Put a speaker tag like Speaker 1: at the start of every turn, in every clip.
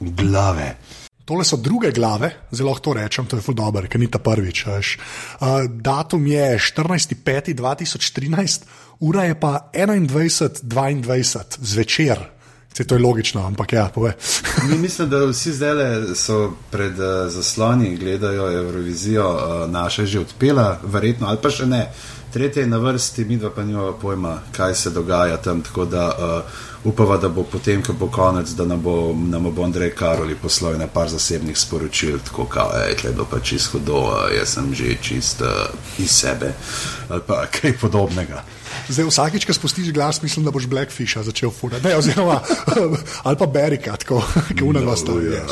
Speaker 1: Glave.
Speaker 2: Tole so druge glave, zelo lahko to rečem, to je zelo dobro, ker ni ta prvič. Uh, datum je 14.5.2013, ura je pa 21.22 zvečer. Se to je logično, ampak ja, pove.
Speaker 1: Mi mislim, da vsi zdaj so pred uh, zasloni in gledajo Eurovizijo, uh, naša že odpela, verjetno ali pa še ne. Tretje je na vrsti, mi dva pa nimamo pojma, kaj se dogaja tam. Tako da uh, upava, da bo potem, ko bo konec, da nam bo, nam bo Andrej Karoli poslal na par zasebnih sporočil, tako da je to pa čisto hudo, jaz sem že čist uh, iz sebe ali pa kaj podobnega.
Speaker 2: Zdaj, vsakič, ko spustiš glas, mislim, da boš Blackfish začel furati. Oziroma, ali pa Berika, tako kot unaj vas tam je.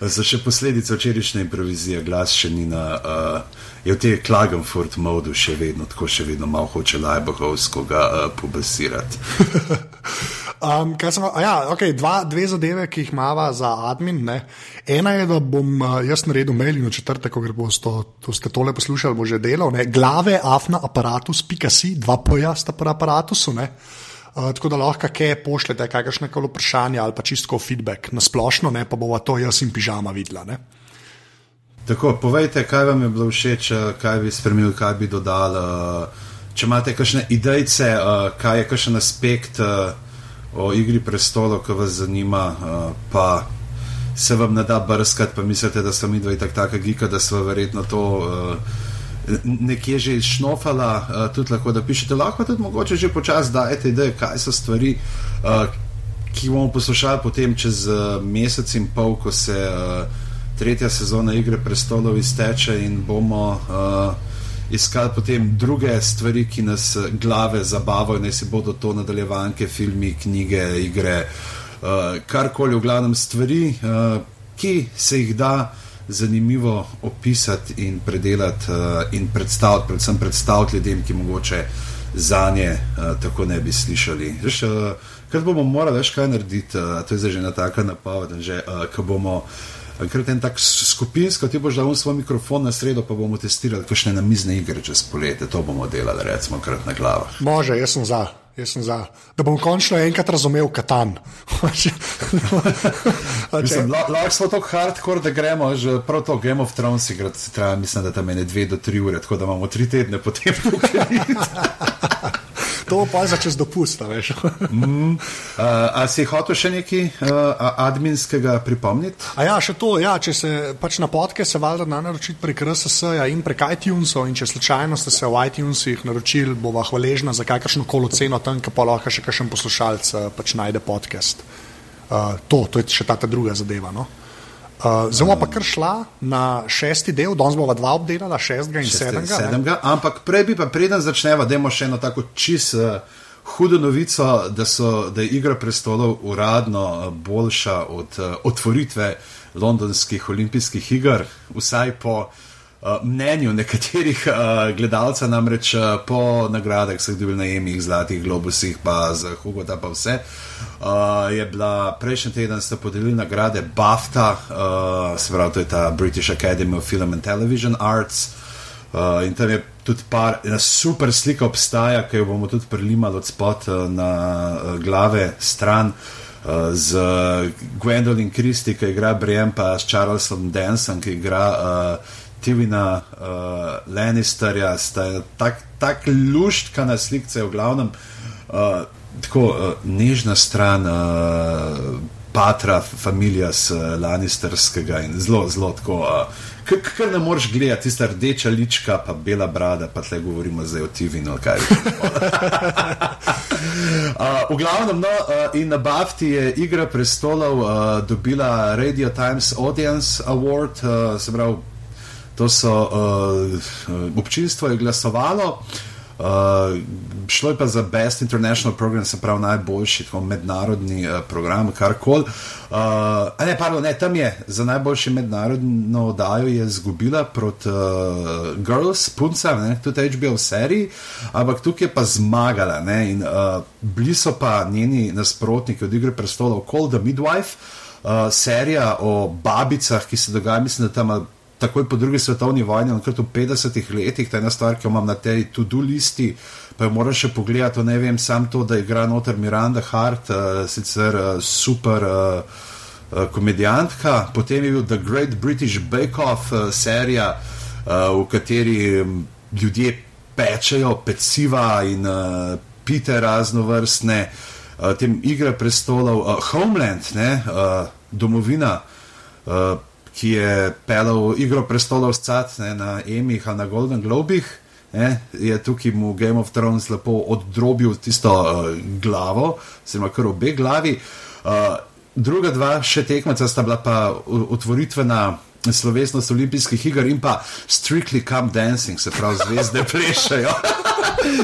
Speaker 1: Za še posledice včerajšnje improvizije, glas še ni na. Uh, Je v tej Klagenfurt modu še vedno, tako še vedno malo hoče Lajbohovsko ga uh, pobesirati.
Speaker 2: um, ja, okay, dva, dve zadeve, ki jih imamo za admin. Ne. Ena je, da bom uh, jaz naredil mail in v četrtek, ko boste to, to tole poslušali, bo že delal. Ne. Glave, afna, aparatus, pika si, dva pojasta po aparatusu. Uh, tako da lahko kaj pošljete, kakšne koli vprašanja ali pa čisto feedback na splošno, ne pa bova to jaz in pižama videla. Ne.
Speaker 1: Tako, povejte, kaj vam je bilo všeč, eh, kaj bi spremenili, kaj bi dodali. Eh, če imate kakšne idejce, eh, kaj je kakšen aspekt o igri prestolov, ki vas zanima, pa se vam ne da brskati, pa mislite, da so mi dva tako taka gika, da so verjetno to. Nekje že iznofala, uh, tudi lahko da pišete, lahko tudi mogoče že počasi dajete ideje, kaj so stvari, ki bomo poslušali potem čez mesec in pol, ko se uh, tretja sezona Igre prestolov izteče in bomo uh, iskali potem druge stvari, ki nas glave zabavajo, naj si bodo to nadaljevanke, filmi, knjige, igre, uh, karkoli, v glavnem stvari, uh, ki se jih da. Zanimivo opisati in predelati, uh, in predstaviti, predvsem predstaviti ljudem, ki mogoče za nje uh, tako ne bi slišali. Veš, uh, kaj bomo morali več kaj narediti, uh, to je že ena taka napoved, že uh, ko bomo uh, Enkrat en tak skupinski, ti boš dal svoj mikrofon na sredo, pa bomo testirali kakšne namizne igre čez poletje. To bomo delali, recimo, krat na glavo.
Speaker 2: Može, jaz sem za. Jaz sem za, da bom končno enkrat razumel Katan.
Speaker 1: Lahko smo tako hardcore, da gremo že prav to Game of Thrones, igrati, traja, mislim, da tam je dve do tri ure, tako da imamo tri tedne potem tukaj.
Speaker 2: To pa je za čez dopust, veš.
Speaker 1: mm, uh, a si hotel še nekaj uh, adminskega pripomniti?
Speaker 2: A ja, še to, ja, če se pač na podke se valjda na naročiti prek RSS -ja in prek iTunesov in če slučajno ste se v iTunesih naročili, bova hvaležna za kakršno kolo ceno tam, ki pa lahko še kakšen poslušalec uh, pač najde podcast. Uh, to, to je še ta druga zadeva. No? Uh, Zelo pa kar šla na šesti del, danes bomo dva obdelala, šestega in sedmega.
Speaker 1: sedmega ampak prej bi pa, preden začneva, da imamo še eno tako čisto uh, hudo novico, da, so, da je Igra prestolov uradno uh, boljša od uh, otvoritve londonskih olimpijskih iger, vsaj po uh, mnenju nekaterih uh, gledalcev, namreč uh, po nagradah, jih dobili na Emih, Zlatih globusih, pa za Hugo, da pa vse. Uh, je bila prejšnji teden, ste podelili nagrade BAFTA, uh, se pravi, to je ta British Academy of Film and Television Arts. Uh, in tam je tudi par, ena super slika obstaja, ki jo bomo tudi prelimali od spod uh, na uh, glave stran. Uh, z Gwendolyn Christie, ki igra Brian, pa s Charlesom Dansom, ki igra uh, Tivina uh, Lannisterja, sta tako tak luštka na slikce, v glavnem. Uh, tako uh, nežna stran uh, patra, familija z uh, Lannisterskega in zelo, zelo tako. Uh, Kaj ne moreš gledati, tista rdeča lička, pa bela brada, pa tle govorimo zdaj o TV-u. uh, v glavnem, no, uh, in na Bafti je Igra prestolov uh, dobila Radio Times Audience Award, uh, se pravi, to so uh, občinstvo je glasovalo. Uh, šlo je pa za Best International Program, se pravi najboljši mednarodni uh, program, kar koli. Uh, ne, pardon, ne, tam je za najboljši mednarodno oddajo izgubila proti uh, Girls, punca, ne, tudi HBO seriji, ampak tukaj je pa zmagala. Ne, in, uh, bili so pa njeni nasprotniki od igre prestolov, Call the Midwife, uh, serija o babicah, ki se dogaja, mislim, da tam takoj po drugi svetovni vojni, enkrat v 50-ih letih, ta ena stvar, ki jo imam na tej to-do listi, pa jo moram še pogledati, ne vem, sam to, da igra noter Miranda Hart, uh, sicer uh, super. Uh, Komedijantka, potem je bil The Great British Bake Off uh, serija, uh, v kateri ljudje pečejo peciva in uh, pite raznovrstne, uh, tem igre prestolov, uh, Homeland, ne, uh, domovina, uh, ki je pelal igro prestolov scat ne, na Emih ali na Golden Globih. Ne, je tukaj mu Game of Thrones lepo oddrobil tisto uh, glavo, ima kar obe glavi. Uh, druga dva, še tekmeca, sta bila pa otvoritvena slovesnost olimpijskih iger in pa strictly come dancing, se pravi, zvezde plešajo.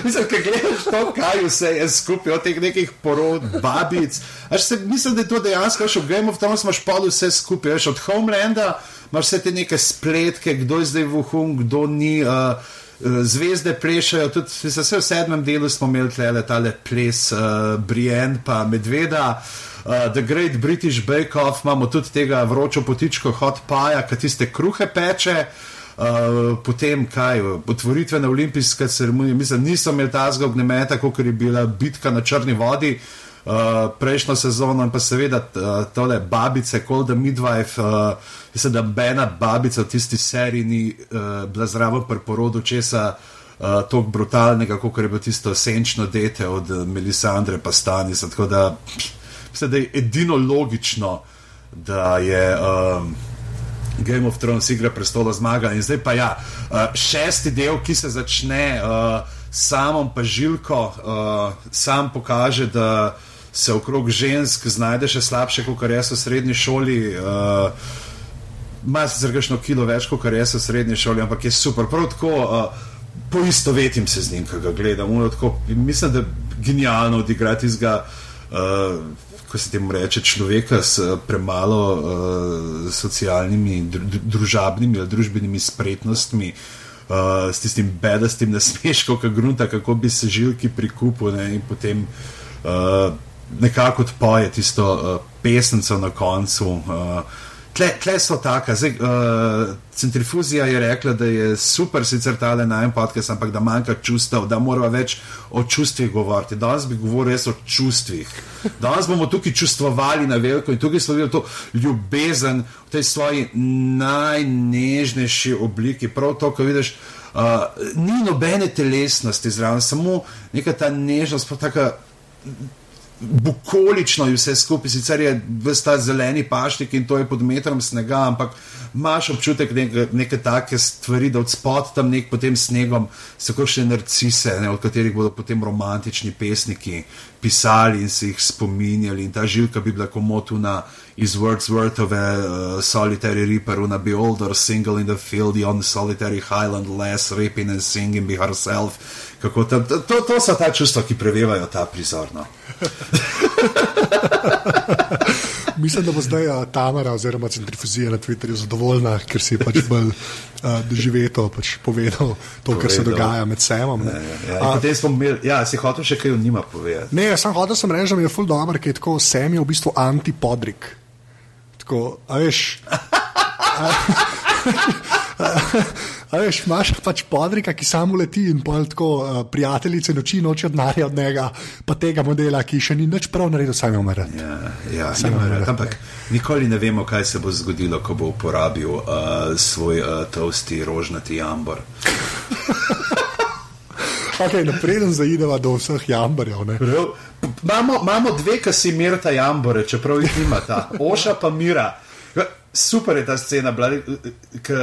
Speaker 1: Mislim, kaj gledaš to, kaj vse je skupaj od teh nekih porod, babic. Se, mislim, da je to dejansko, še v Game of Thrones imaš pa vse skupaj, veš, od Homelanda imaš vse te neke spletke, kdo je zdaj v hum, kdo ni. Uh, Zvezde plešajo, tudi vse v sedmem delu smo imeli tale, tale ples, uh, Brienne, pa Medveda. Uh, The Great British Bake Off, imamo tudi tega vročo potičko, hot paja, ki tiste kruhe peče. Uh, potem, kaj, otvoritvena olimpijska ceremonija, mislim, niso imeli tazga ognjemeta, kot je bila bitka na črni vodi. Uh, prejšnjo sezono in pa seveda uh, tole babice, Cold the Midwife, uh, mislim, da bena babica v tisti seriji ni uh, bila zraven pri porodu česa uh, tako brutalnega, kot je bilo tisto senčno dete od Melisandre pa Stanis. Tako da pff, mislim, da je edino logično, da je um, Game of Thrones igra prestola zmaga. In zdaj pa ja, uh, šesti del, ki se začne uh, samom pa žilko, uh, sam pokaže, da se okrog žensk znajde še slabše, kot res v srednji šoli. Uh, Ima se zrgašno kilo več, kot res v srednji šoli, ampak je super. Prav tako uh, poistovetim se z njim, ki ga gledam. Tako, mislim, da je genialno odigrati iz ga. Uh, ko se temu reče, človeka s premalo uh, socialnimi, družabnimi ali družbenimi spretnostmi, uh, s tistim bedastim nasmeškom, ki grunta, kako bi se žilki prikupil ne, in potem uh, nekako odpoje tisto uh, pesnico na koncu. Uh, Tle, tle so taka. Zdaj, uh, centrifuzija je rekla, da je super sicer tale na en podcast, ampak da manjka čustev, da moramo več o čustvih govoriti. Danes bi govoril res o čustvih. Danes bomo tukaj čustvovali na veliko in tukaj slovili to ljubezen v tej svoji najnežnejši obliki. Prav to, ko vidiš, uh, ni nobene telesnosti zraven, samo neka ta nežnost, pa taka bukolično je vse skupaj, sicer je vse ta zeleni pašnik in to je pod metrom snega, ampak imaš občutek neke, neke take stvari, da od spod tam nek potem snegom so kot še narcise, ne, od katerih bodo potem romantični pesniki pisali in se jih spominjali. In ta žilka bi bila komotuna iz Wordsworthove uh, Solitary Reaper, una be older, single in the field, on the solitary highland, less raping and singing by herself. Kako to, to, so ta čustva, ki prevevajo ta prizor.
Speaker 2: Mislim, da bo zdaj uh, Tamara oziroma centrifuzija na Twitterju zadovoljna, ker si pač bolj uh, doživeto pač povedal to, kar se dogaja med semom. Ne,
Speaker 1: ja, ja, potem smo imeli, ja, si hotel še kaj o njima povedati.
Speaker 2: Ne, sem hotel sem reči, da mi je full dobro, ker je tako sem je v bistvu antipodrik. Tako, a veš. A veš, imaš pač podrika, ki samo leti in pa tako uh, prijateljice noči nočijo denarja od njega, pa tega modela, ki še ni nič prav naredil, sami umre.
Speaker 1: Ja, ja sami umre. Ampak nikoli ne vemo, kaj se bo zgodilo, ko bo uporabil uh, svoj uh, tosti rožnati jambor.
Speaker 2: Okay, Napreden zaideva do vseh jamborjev.
Speaker 1: Imamo, imamo dve, ki si mirata jambore, čeprav jih nimata. Oša pa mira super je ta scena, ki uh,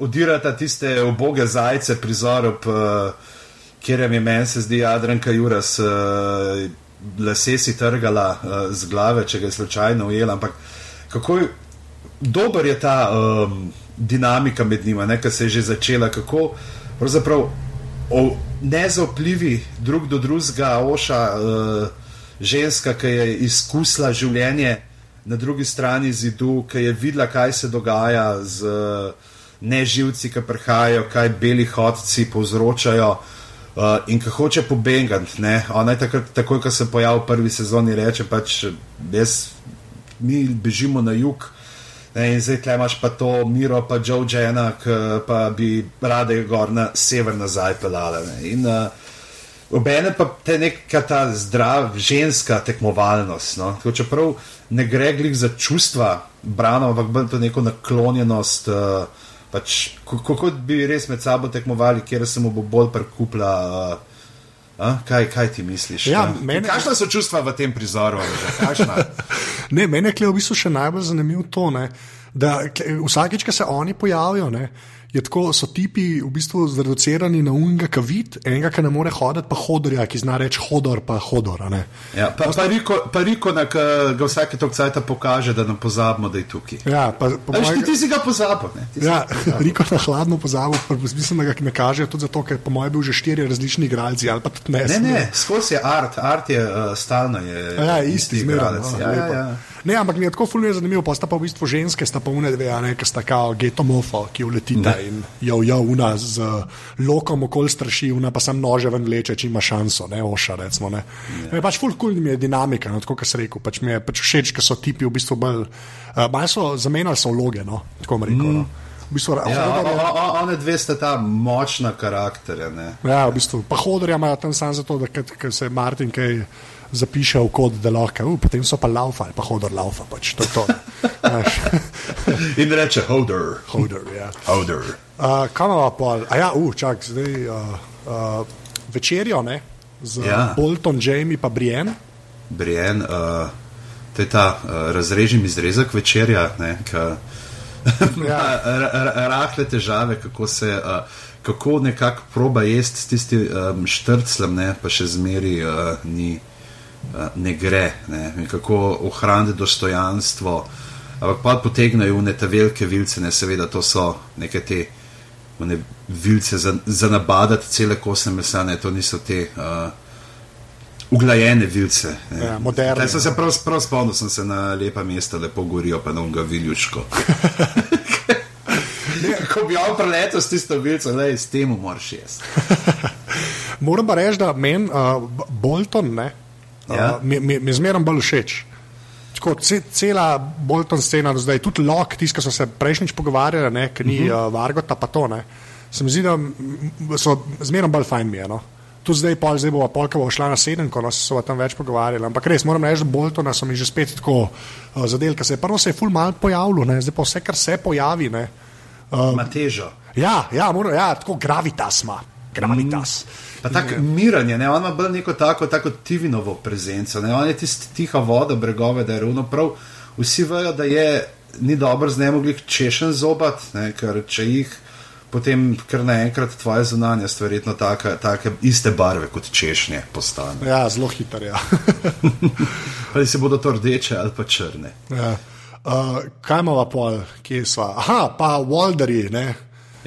Speaker 1: odirata tiste oboge zajce, prizor, ob, kjer je meni se zdi Adrianka Juras, uh, lase si trgala z glave, če ga je slučajno ujela. Ampak kako je, dober je ta um, dinamika med njima, ki se je že začela, kako pravzaprav nezaopljivi drug do drugega, oša uh, ženska, ki je izkusila življenje na drugi strani zidu, ki je videla, kaj se dogaja z neživci, ki prihajajo, kaj beli hodci povzročajo. Uh, in ko hoče pobegati, ona je takrat, takoj, ko se pojavi v prvi sezoni, reče: pač, jaz, Mi bežimo na jug, Ne, in zdaj tle imaš pa to Miro, pa Joe Jena, ki pa bi rade gor na sever nazaj pelale. In uh, obene pa te neka ta zdrav ženska tekmovalnost. No. Tako, čeprav ne gre glih za čustva, brano, ampak bolj to neko naklonjenost. Uh, pač, kako bi res med sabo tekmovali, kjer se mu bo bolj prekupla. Uh, A, kaj, kaj ti misliš?
Speaker 2: Ja, mene-
Speaker 1: Kakšna so čustva v tem prizoru?
Speaker 2: Ne, meni je v bistvu še najbolj zanimivo to, ne, da vsakič, ko se oni pojavijo, ne, je tako, so tipi v bistvu zreducirani na unga, ki vid, enega, ki ne more hoditi, pa hodorja, ki zna reči hodor, pa hodor.
Speaker 1: Ja, pa, pa, Riko, pa Riko, na, ga vsake tok cajt pokaže, da ne pozabimo, da je tukaj.
Speaker 2: Ja, pa, po
Speaker 1: Veš,
Speaker 2: mojem-
Speaker 1: ti, ti si ga pozabil. ne, ti
Speaker 2: Ja,
Speaker 1: pozabil.
Speaker 2: Riko na hladno pozabil, pa mislim, da ga ne kaže tudi zato, ker po mojem bil že štiri različni igralci ali pa tudi ne.
Speaker 1: Ne, ne, skozi je art, art je uh, stalno. Je,
Speaker 2: Ja, isti zmeraj.
Speaker 1: igralec.
Speaker 2: no,
Speaker 1: Ja, ja, ja.
Speaker 2: Ne, ampak mi je tako fulno zanimivo, pa sta pa v bistvu ženske, sta pa une dve, a ne, ki sta kao getomofo, ki uletita
Speaker 1: Ne.
Speaker 2: in jo, jo, una z lokom okoli straši, una pa sam nože ven vleče, če ima šanso, ne, oša, recimo. Ne. Ja. Pač ful kul mi je dinamika, no, tako kot sem rekel, pač mi je pač všeč, ker so tipi v bistvu bolj, uh, malo so zamenjali so vloge, no, tako bom rekel. No. V bistvu,
Speaker 1: Ja,
Speaker 2: Hodor
Speaker 1: o-
Speaker 2: je-
Speaker 1: o- o- one dve sta ta močna karakterja. Ne.
Speaker 2: Ja, v bistvu. Pa hodorja imajo tam samo zato, da kad se Martin kaj zapiše v kod, da lahko, uh, potem so pa laufali, pa hodor laufa. Pač, to, to.
Speaker 1: In reče, hodor,
Speaker 2: hodor, ja.
Speaker 1: hodor.
Speaker 2: Uh, kam imamo pol? A ja, uh, čak, zdaj uh, uh, večerjo, ne? Z
Speaker 1: Ja.
Speaker 2: Bolton, Jamie pa Brienne.
Speaker 1: Brijen, uh, to je ta uh, razrežim izrezek večerja, ne, ka,
Speaker 2: Ja.
Speaker 1: ra- ra- rahle težave, kako se. Uh, Kako nekako proba jesti s tistim um, štrclem, ne, pa še zmeri uh, ni, ne gre, ne, in kako ohraniti dostojanstvo. Ampak pa potegnejo v te velike vilce, ne, seveda to so neke te one vilce za, za nabadati cele kose mesa, ne, to niso te uh, uglajene vilce. ne.
Speaker 2: Ja, moderne,
Speaker 1: Zdaj sem se prav, prav spomnil, sem se na lepa mesta lepo gorijo, pa na unga viljuško. Ko bi on preletel s tisto vilco, le s tem moraš jesti.
Speaker 2: Moram pa reči, da meni uh, Bolton ne, uh,
Speaker 1: Ja.
Speaker 2: mi, mi, mi zmeraj bolj všeč. Tako, ce, cela Bolton scena zdaj, tudi Lok, ki so se prejšnjič pogovarjali, ne, ki ni uh -huh. uh, Vargota, pa to ne. Se mi zdi, da so zmeraj bolj fajn mi je. No. Tu zdaj, pol, zdaj bo polka bo šla na sedem, ko se so tam več pogovarjali. Ampak res moram reči, da Boltona so mi že spet tako uh, zadel, ker se je prvo se je ful mal pojavilo, ne, zdaj pa vse, kar se pojavi. Ne.
Speaker 1: Ima težo.
Speaker 2: Ja, ja, mora, ja, tako gravitas ima. Gravitas. Mm.
Speaker 1: Pa tako miranje, ne? on ima bolj neko tako, tako Tivinovo prezenco, ne? on je tisti tiha voda, bregove, da je ravno prav. Vsi vejo, da je ni dobro z njim češen zobat, ne? ker če jih potem kar naenkrat tvoje zunanjost, verjetno take, take iste barve kot češnje postane.
Speaker 2: Ja, zelo hiter. Ja.
Speaker 1: Ali se bodo to rdeče ali pa črne.
Speaker 2: ja. uh, kaj imamo pol, kje smo? Aha, pa Walderji. Ne?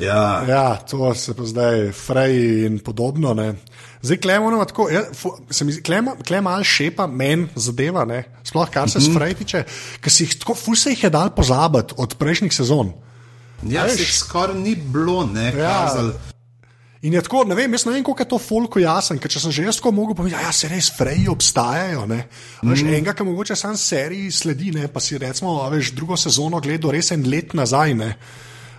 Speaker 1: Ja,
Speaker 2: Ja, to se pa zdaj, Frey in podobno. Ne? Zdaj, klemamo tako, ja, fu- se mi zdi, klema malo šepa, meni zadeva, ne? sploh kar se mm -hmm. Frey tiče, ker si jih tako, ful se jih je dal pozabiti od prejšnjih sezon.
Speaker 1: ja skoraj ni bilo, ne,
Speaker 2: Ja.
Speaker 1: kazali.
Speaker 2: In je tako, ne vem, jaz ne vem, koliko je to folko jasen, ker če sem že jaz tako mogel povedati, ja, se res freji obstajajo. Ne? Veš, mm. Enega, ki mogoče sam seriji sledi, ne? pa si recimo, veš, drugo sezono gledal res en let nazaj. Ne?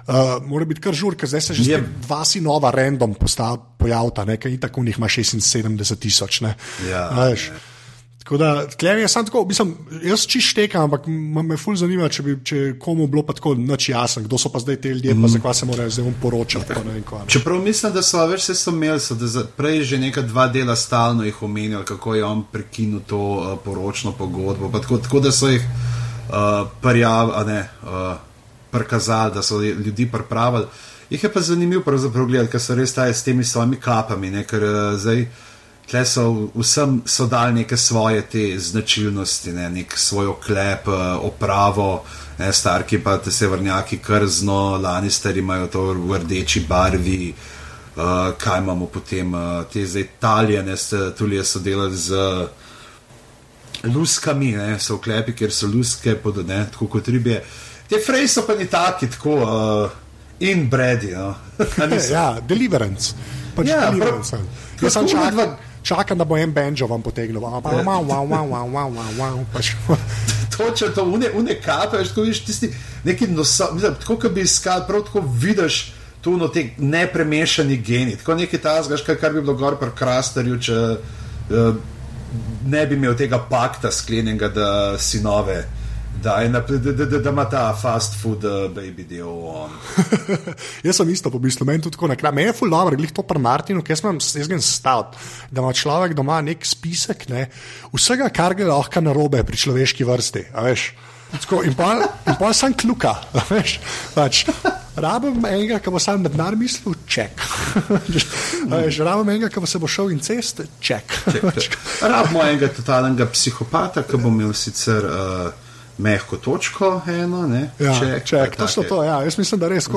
Speaker 2: Uh, mora biti kar žur, ker zdaj se že spet dva sinova random postav- pojavita, ne? ker in tako njih ima 76 tisoč. ne.
Speaker 1: Ja,
Speaker 2: veš. Tako da, tleh je samo tako, mislim, jaz čist štekam, ampak me ful zanima, če bi če komu bilo pa tako noč jasen, kdo so pa zdaj te ljudje, mm. pa zakaj se morajo zdaj poročati.
Speaker 1: Čeprav mislim, da so več se imeli, so, da prej že neka dva dela stalno jih omenjali, kako je on prekinil to uh, poročno pogodbo. Tako, tako da so jih uh, prijavili, ne uh, prikazali, da so ljudi pripravili. Jih je pa zanimivo gledati, ker so res taj s temi svojimi kapami, ne, ker uh, zdaj. Tle so vsem so dali neke svoje te značilnosti, ne, nek svoj oklep, eh, opravo, ne, starki pa te severnjaki krzno, Lannisteri imajo to v rdeči barvi, uh, kaj imamo potem, uh, te zdaj Italijane, tudi so delali z luskami, ne, so oklepi, ker so luske, pod, ne, tako kot ribje. Te frej so pa ni taki, tako uh, in bredi. No.
Speaker 2: ja, deliverance. Pač
Speaker 1: ja,
Speaker 2: deliverance.
Speaker 1: Prav,
Speaker 2: Jaz sem čakal.
Speaker 1: Dva...
Speaker 2: Čakam, da bo en banjo vam potegnil, ampak ja. wow, wow, wow, wow, wow, wow, wow. Pač.
Speaker 1: Točno to, une, une kape, veš, tako viš tisti neki nosa, mislim, tako kot bi iskal, prav tako vidiš tu no te nepremešani geni, tako nekaj tazgaš, kar, kar bi bilo gor pri krasterju, če uh, ne bi imel tega pakta sklenjenega, da sinove Da, da, da, da, da ima ta fast food, uh, baby del on.
Speaker 2: jaz sem isto pomislil, meni tudi tako na kraj. Meni je full dobro, glih to pri Martinu, ker sem jaz gen stav, da ima človek doma nek spisek ne, vsega, kar gre lahko na robe pri človeški vrsti. Tako, in pa, in pa sem kljuka, veš. Pač, rabim enega, ki bo sam med nami mislil, ček. rabim enega, ki bo se bo šel in cest, ček. ček
Speaker 1: rabimo enega totalnega psihopata, ki bo imel sicer. Uh, Mehko točko, eno, ne,
Speaker 2: ja, ček, ček, to so to. Ja. Jaz mislim, da res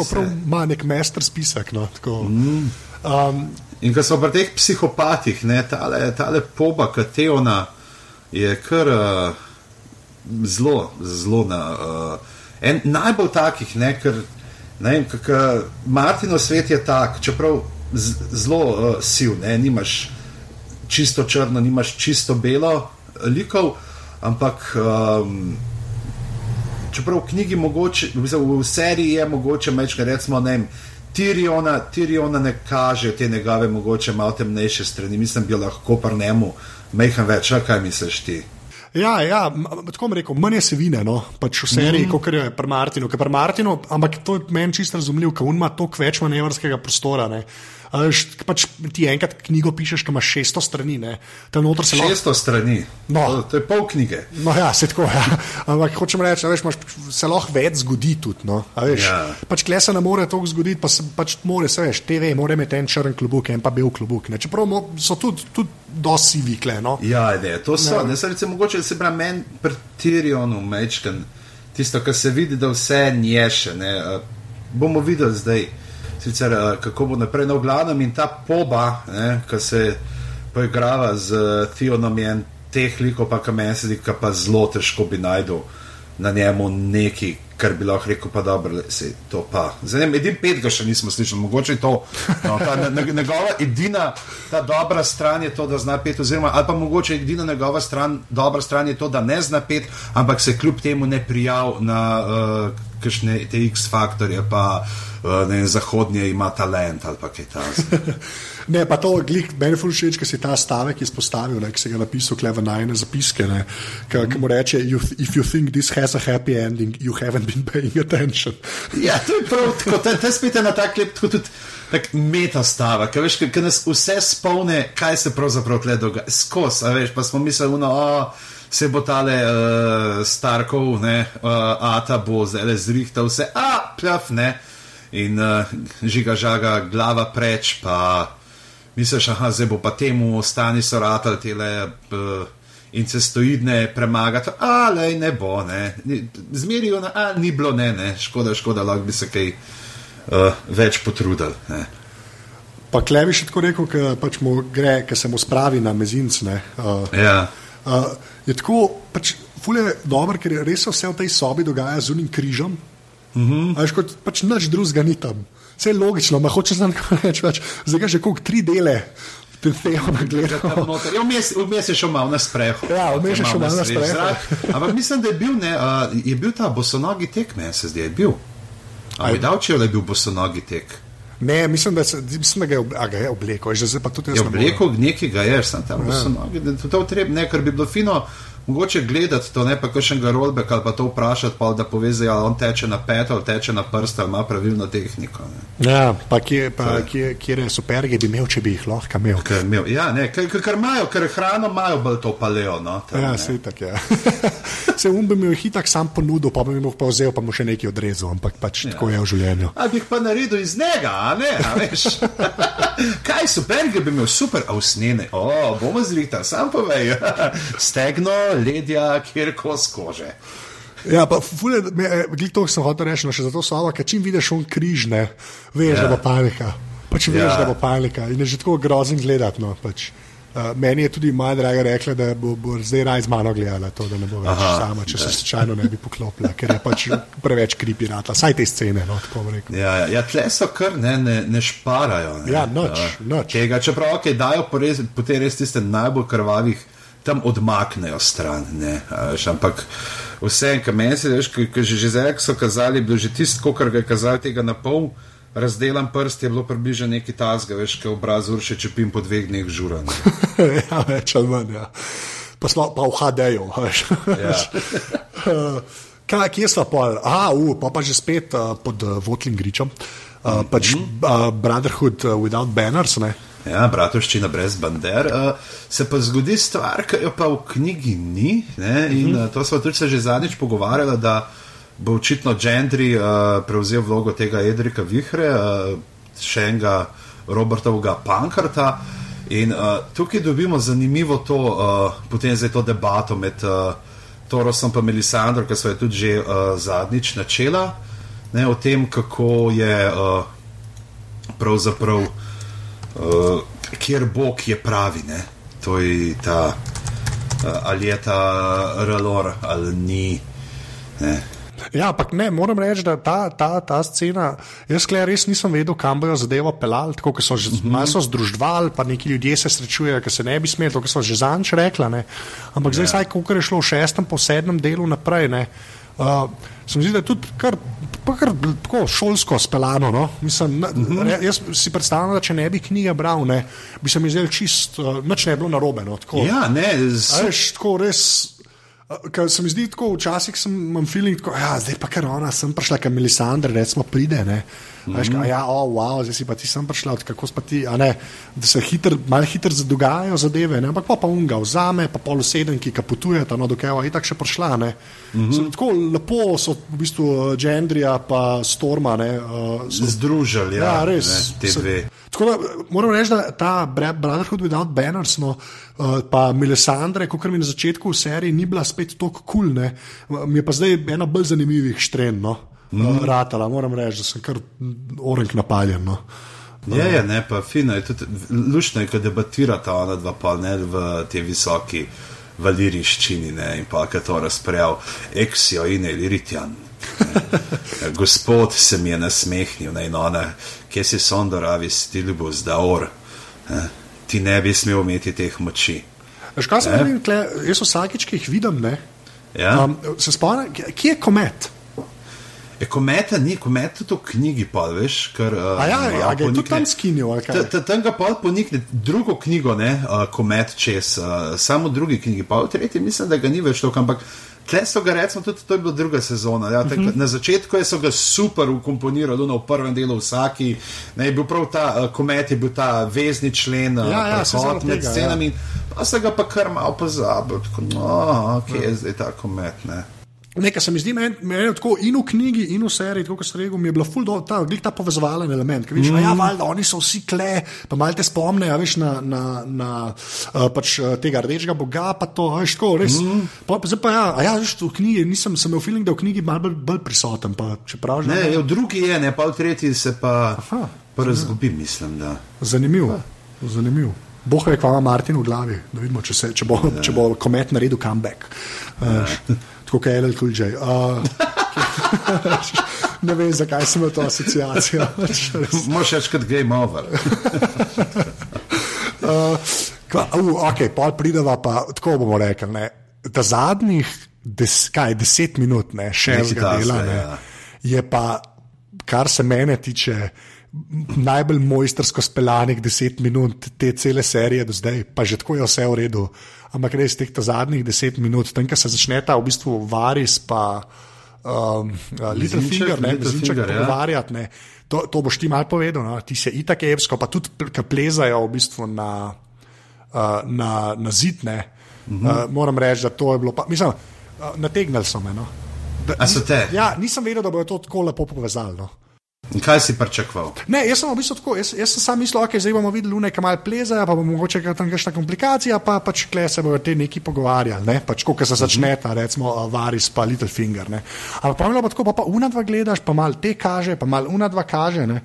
Speaker 2: ima nek mester spisek. No, mm.
Speaker 1: um, in ko so pri teh psihopatih, ne, tale, tale poba, ki te ona je kar. Uh, zelo, zelo na. Uh, en najbolj takih, ne, ker ne vem, kako Martinov svet je tak, čeprav zelo uh, sil, ne, nimaš čisto črno, nimaš čisto belo likov, ampak. Um, Čeprav v knjigi, mogoče, v seriji je mogoče več, recimo, ne vem, Tiriona, Tiriona ne kaže te njegove, mogoče malo temnejše strani, mislim, bi lahko par njemu, meham več, kaj misliš ti?
Speaker 2: Ja, ja tako bom rekel, manj je se vine, no, pač v seriji, mm kot je pri Martinu, pri Martinu, ampak to je meni čisto razumljivo, ker ima toliko več manevrskega prostora. Ne. Pač ti enkrat knjigo pišeš, ki imaš 600 strani.
Speaker 1: 600 lahko... strani. No. To, to je pol knjige.
Speaker 2: No, ja, se tako. Ja. Ampak hočem reči, da se lahko več zgodi tudi. No. Ja. Pač kle se ne more to zgoditi, pa se pač more, se veš, TV, mora imeti en črn klubuk, en pa bel klubuk. Ne. Čeprav so tudi, tudi dosti vikle. No.
Speaker 1: Ja, ne, to so. Ja. Ne, se reče, mogoče se pravi meni pri Tirionu, mečken, tisto, kar se vidi, da vse nješe. Ne. Bomo videli zdaj sicer uh, kako bo naprej, no, glavnem in ta poba, ki se poigrava z Theonom in teh likov, pa meni se zdi, pa zelo težko bi najdel na njemu neki, kar bi lahko rekel, pa dobro, se to pa. Zdaj, edin pet ga še nismo slišali, mogoče je to. No, ta, njegova edina, ta dobra stran je to, da zna pet, oziroma ali pa mogoče edina njegova stran, dobra stran je to, da ne zna pet, ampak se kljub temu ne prijav na uh, kakšne te X-faktorje, pa uh, ne, zahodnje ima talent ali pa kaj takega.
Speaker 2: Ne, pa to glik, meni je všeč, ker si ta stavek izpostavil, ki si ga napisal, kleve najne zapiske, ki mu reče: If you think this has a happy ending, you haven't been paying attention.
Speaker 1: ja, to je prav, tako da te spite na tak lep, tako tudi. Tak meta stava, ki veš, ki nas vse spomne, kaj se pravzaprav tle dogaja. Skos, a veš, pa smo mislili, no, se bo tale uh, Starkov, ne, uh, Ata bo zdaj zrihtal vse, a, pljaf, ne, in uh, žiga žaga glava preč, pa misliš, aha, zdaj bo pa temu ostani so ratali tele uh, incestoidne premagati, ali ne bo, ne. Zmerijo, a ni bilo, ne, ne, škoda, škoda, lahko bi se kaj uh, več potrudili. Ne.
Speaker 2: Pa klevi še tako rekel, ker pač mu gre, ker se mu spravi na mezinc. Uh,
Speaker 1: ja.
Speaker 2: uh, je tako, pač, fulje dobro, ker je res vse v tej sobi dogaja z unim križem. Mm -hmm. Aj, kot pač nič drugega ni tam. Vse je logično, ma hoče znati več, več. Zdaj ga že koliko tri dele.
Speaker 1: Ja, vmes je šel malo na spreho.
Speaker 2: Ja, vmes je šel malo na spreho.
Speaker 1: Ampak mislim, da je bil, ne, uh, je bil ta bosonogi tek, meni se zdi, je bil. Ali je dal, če je bil bosonogi tek?
Speaker 2: Ne, mislim, da, se, mislim, da ga, je, ga je oblekel, že zdaj pa tudi
Speaker 1: jaz. Je oblekel, nekega je, sem tam ja. bosonogi, da to je treba, ne, ker bi bilo fino mogoče gledati to, ne pa še enega rolbeka ali pa to vprašati, pa, da poveze, ali on teče na pet ali teče na prst ali ima pravilno tehniko.
Speaker 2: Ne. Ja, pa kje, pa kje, kje je super, bi imel, če bi jih lahko imel.
Speaker 1: imel. Ja, ne, ker imajo, ker hrano imajo bolj to paleo. No,
Speaker 2: tam, ja, se tak je. se um bi jih hitak sam ponudil, pa bi mi pa vzel, pa mu še nekaj odrezal, ampak pač ja. tako je v življenju.
Speaker 1: Ali bi jih pa naredil iz njega, a ne, a veš. Kaj super, bi imel super, a usnjene, o, bomo zrihta, sam povej, stegno, ledja, kjer kos kože.
Speaker 2: Ja, pa fulje, glej to, sem hotel reči, no, še zato so, ker čim vidiš on križ, ne, veš, ja. da bo panika. Pač veš, ja. da bo panika in je že tako grozen gledati. No, pač. Uh, meni je tudi moja draga rekla, da bo, bo zdaj raj z mano gledala to, da ne bo več Aha, sama, če se slučajno ne bi poklopila, ker je pač preveč kripirata, saj te scene. No,
Speaker 1: ja, ja, ja, tle so kar ne, ne, ne šparajo. Ne.
Speaker 2: Ja, noč, uh, noč.
Speaker 1: Tega, čeprav, okay, dajo po, res, po te res tiste najbolj krvavih tam odmaknejo stran. Ne, veš, ampak vse, meni se, veš, ko že, že zdaj so kazali, bilo že tisto, kar ga je kazali tega na pol. Razdelan prst je bilo približno neki tasga, veš, kaj obraz urše čepim po dveh dneh žuran.
Speaker 2: ja, več ali manj. Ja. Pa, slo, pa v HD-ju.
Speaker 1: Ja.
Speaker 2: Kaj, kje smo pa? A, uh, pa, pa že spet uh, pod uh, Votlim Gričem. Uh, pač uh, Brotherhood uh, without banners. Ne?
Speaker 1: Ja, bratovščina brez bander. Uh, se pa zgodi stvar, ki jo pa v knjigi ni. Ne? In uh, to smo tudi se že zadnjič pogovarjali, da bo očitno Gendry uh, prevzel vlogo tega Edrika Vihre, uh, še enega Robertovega Pankarta. In uh, tukaj dobimo zanimivo to, uh, potem zdaj to debato med uh, Torosom in Melisandro, ki so jo tudi že uh, zadnjič načela, ne, o tem, kako je uh, pravzaprav, uh, kjer Bog je pravi. Ne. To je ta, uh, ali je ta relor ali ni. Ne.
Speaker 2: Ja, ampak ne, moram reči, da ta, ta, ta scena, jaz klej res nisem vedel, kam bojo zadevo pelali, tako kot so že mm -hmm. malo združvali, pa neki ljudje se srečujejo, ki se ne bi smeli, to so že zanč rekla. Ne. Ampak zdaj, saj, kako je šlo v šestem, po sedmem delu naprej. Ne, Uh, se mi zdi, da je tudi kar, pa kar tako šolsko speljano. No? Mislim, uh -huh. Jaz si predstavljam, da če ne bi knjige bral, ne, bi se mi zdel čist, uh, nič ne bi bilo narobe. No? Tako,
Speaker 1: Ja, ne, z,
Speaker 2: Veš, tako res. Ker se mi zdi tako, včasih sem imel feeling, da ja, zdaj pa kar ona, sem prišla, ker Melisandre, recimo, pride. Ne. Veš,
Speaker 1: Mhm.
Speaker 2: ja, oh, wow, zdaj si pa ti sem prišla, kako pa ti, a ne, da se hiter, malo hitro dogajajo zadeve, ne, ampak pa, pa unga vzame, pa pol sedem, ki kaputuje, no, dokaj je tako še prišla. Ne. Mm -hmm. Tako lepo so v bistvu Gendrija pa Storma. Ne, uh, so,
Speaker 1: združili ja,
Speaker 2: Ja, res.
Speaker 1: Ne,
Speaker 2: Se-. Tako da moram reči, da ta Brotherhood without banners, no, uh, pa Melisandre, kot mi na začetku v seriji ni bila spet tako kul, cool, mi je pa zdaj ena bolj zanimivih štren, no, mm. uh, ratala, moram reči, da sem kar orenk napaljen. No.
Speaker 1: Je, je, ne, pa fino je tudi, lušno je, ko debatirata ona dva pa ne v te visoki valiriščini ne, in pa, ki to razprejal, Exio in Eliritian. Ne. Gospod se mi je nasmehnil, ne, in ona, kje si sondoravi stilbu zdaor, ne, ti ne bi smel imeti teh moči.
Speaker 2: Kaj
Speaker 1: Ne.
Speaker 2: videl, tle, jaz vsakič, ki jih vidim, ne,
Speaker 1: Ja?
Speaker 2: um, se spomnim, kje je komet?
Speaker 1: E, kometa ni, kometa to v knjigi pa, veš, ker. Uh,
Speaker 2: A ja, ja, je tudi tam skinil,
Speaker 1: Tam ga pa ponikne drugo knjigo, ne, uh, Komet čez, uh, samo drugi knjigi, pa v tretji mislim, da ga ni več toliko, ampak tle so ga recimo tudi, to je bila druga sezona. Ja, tak, uh
Speaker 2: Mhm.
Speaker 1: -huh. Na začetku je so ga super ukomponirali, no, v prvem delu vsaki, ne, je bil prav ta uh, Komet, je bil ta vezni člen, uh,
Speaker 2: Ja, ja,
Speaker 1: prehod med
Speaker 2: tega, ja.
Speaker 1: scenami, pa se ga pa kar malo pozabili, no, ok, je zdaj ta Komet, ne.
Speaker 2: Nekaj se mi zdi, meni men tako in v knjigi, in v seriji, kot ste rekel, mi je bila ful do ta, ta povezovalen element. Ker, viš, mm. ja, valjda, oni so vsi kle, pa malo te spomnejo, veš, na, na, na uh, pač, uh, tega rdečega boga, pa to, veš, tako, res. Mm. Pa, pa, pa ja, ja, veš, v knjigi nisem, sem imel feeling, da v knjigi malo bolj, bolj prisoten, pa čeprav že.
Speaker 1: Ne, je, v drugi je, ne, pa v tretji se pa,
Speaker 2: Aha,
Speaker 1: pa razgubi, mislim, da.
Speaker 2: Zanimiv, zanimiv. Boh ve, kva ima Martin v glavi, da vidimo, če, se, če, bo, če bo komet naredil comeback. Uh, tako kot je LL Cool J. Uh, ne vem, zakaj sem imel to asociacijo.
Speaker 1: Moš reči kot game over.
Speaker 2: Uh, kva, uh, ok, pol prideva pa, tako bomo rekli, ne, da zadnjih des, kaj, deset minut, ne, še enega dela,
Speaker 1: tasga,
Speaker 2: ne,
Speaker 1: ja.
Speaker 2: je pa, kar se mene tiče, najbolj mojstersko speljanih deset minut te cele serije do zdaj, pa že tako je vse v redu. Ampak res teh ta zadnjih deset minut, tam, ko se začneta v bistvu varis, pa um, uh, Little Finger, ne, mezinček
Speaker 1: ja.
Speaker 2: pogovarjati. Ne. To, to boš ti malo povedal, no. ti se itak evsko, pa tudi ki plezajo v bistvu na, uh, na, na zid. Ne. Uh -huh. uh, moram reči, da to je bilo, pa, mislim, uh, nategnili so me. No. Da,
Speaker 1: A so te?
Speaker 2: Ja, nisem vedel, da bodo to tako lepo povezali. No.
Speaker 1: In kaj si pričakoval?
Speaker 2: Ne, jaz sem v bistvu tako, jaz, jaz sem sam mislil, da okay, zdaj bomo videli lune, ki malo plezajo, pa bo mogoče tam kakšna komplikacija, pa pač kle se bodo te neki pogovarjali, ne? pač ko se začneta, recimo uh, Varis pa Little Finger. Ne? Ampak pa, pa tako, pa, pa unadva gledaš, pa malo te kaže, pa malo unadva kaže. Ne?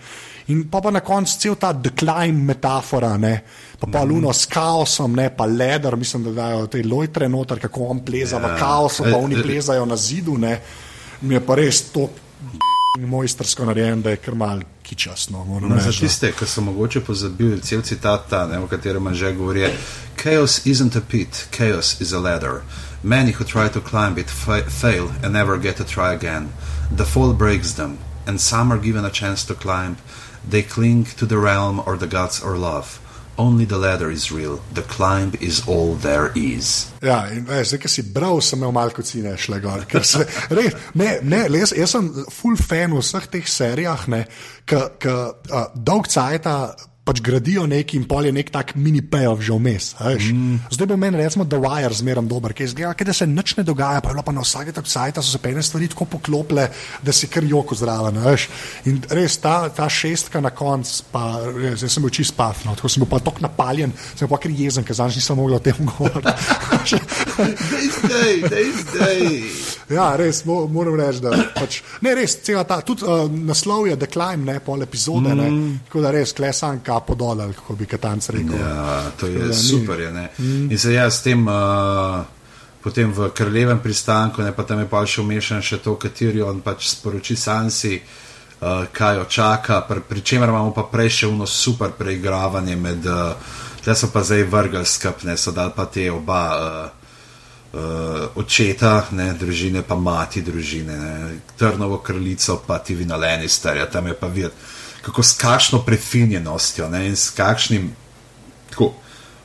Speaker 2: In pa, pa na koncu cel ta decline metafora, ne? pa pa luno s kaosom, ne? pa leder, mislim, da dajo te lojtre noter, kako on pleza v
Speaker 1: Ja.
Speaker 2: kaosu, pa
Speaker 1: Eh,
Speaker 2: oni
Speaker 1: eh.
Speaker 2: plezajo na zidu. Ne? Mi je pa res to mojstrsko narejen, da je kar mal kičasno.
Speaker 1: No, za tiste, ki so mogoče pozabili cel citat, ta, ne, o katerem že govori: Chaos isn't a pit, chaos is a ladder. Many who try to climb it fa- fail and never get to try again. The fall breaks them, and some are given a chance to climb. They cling to the realm or the gods or love. Only the ladder is real, the climb is all there is.
Speaker 2: Ja, in veš, zdaj, ki si bral, sem imel malo kocine šle gor. Se, res, ne, ne, jaz, jaz sem full fan v vseh teh serijah, ki dolg cajta pač gradijo neki in pol je nek tak mini payoff že vmes. veš. Zdaj bo meni recimo The Wire zmeraj dober, ki izgleda, kot da se nič ne dogaja, pa je bilo pa na vsake tak cajta so se pene stvari tako poklopile, da si kar joko zraven. In res ta, ta šestka na koncu, pa res, sem bil čist pafno, tako sem bil pa tako napaljen, sem pa kar jezen, ker zanj nisem mogel o tem govoriti.
Speaker 1: Dej, dej, dej.
Speaker 2: Ja, res mo, moram reči, da pač, ne res, cela ta, tudi uh, naslov je Decline, ne pol epizode, mm. ne, tako da res klesan kapo dol, kako bi katanc rekel.
Speaker 1: Ja, to je
Speaker 2: da
Speaker 1: super. Je, ne. in se jaz s tem, uh, potem v kraljevem pristanku, ne, pa tam je pa še umešan še to, kateri on pač sporoči Sansi, uh, kaj jo čaka, pri, pri čemer imamo pa prej še uno super preigravanje med, uh, tle so pa zdaj vrgli skupne, so dali pa te oba. Uh, Uh, očeta, ne, družine, pa mati družine, ne, Trnovo kraljico, pa Tivina Lannisterja, tam je pa videti, kako s kakšno prefinjenostjo ne, in s kakšnim. Tako,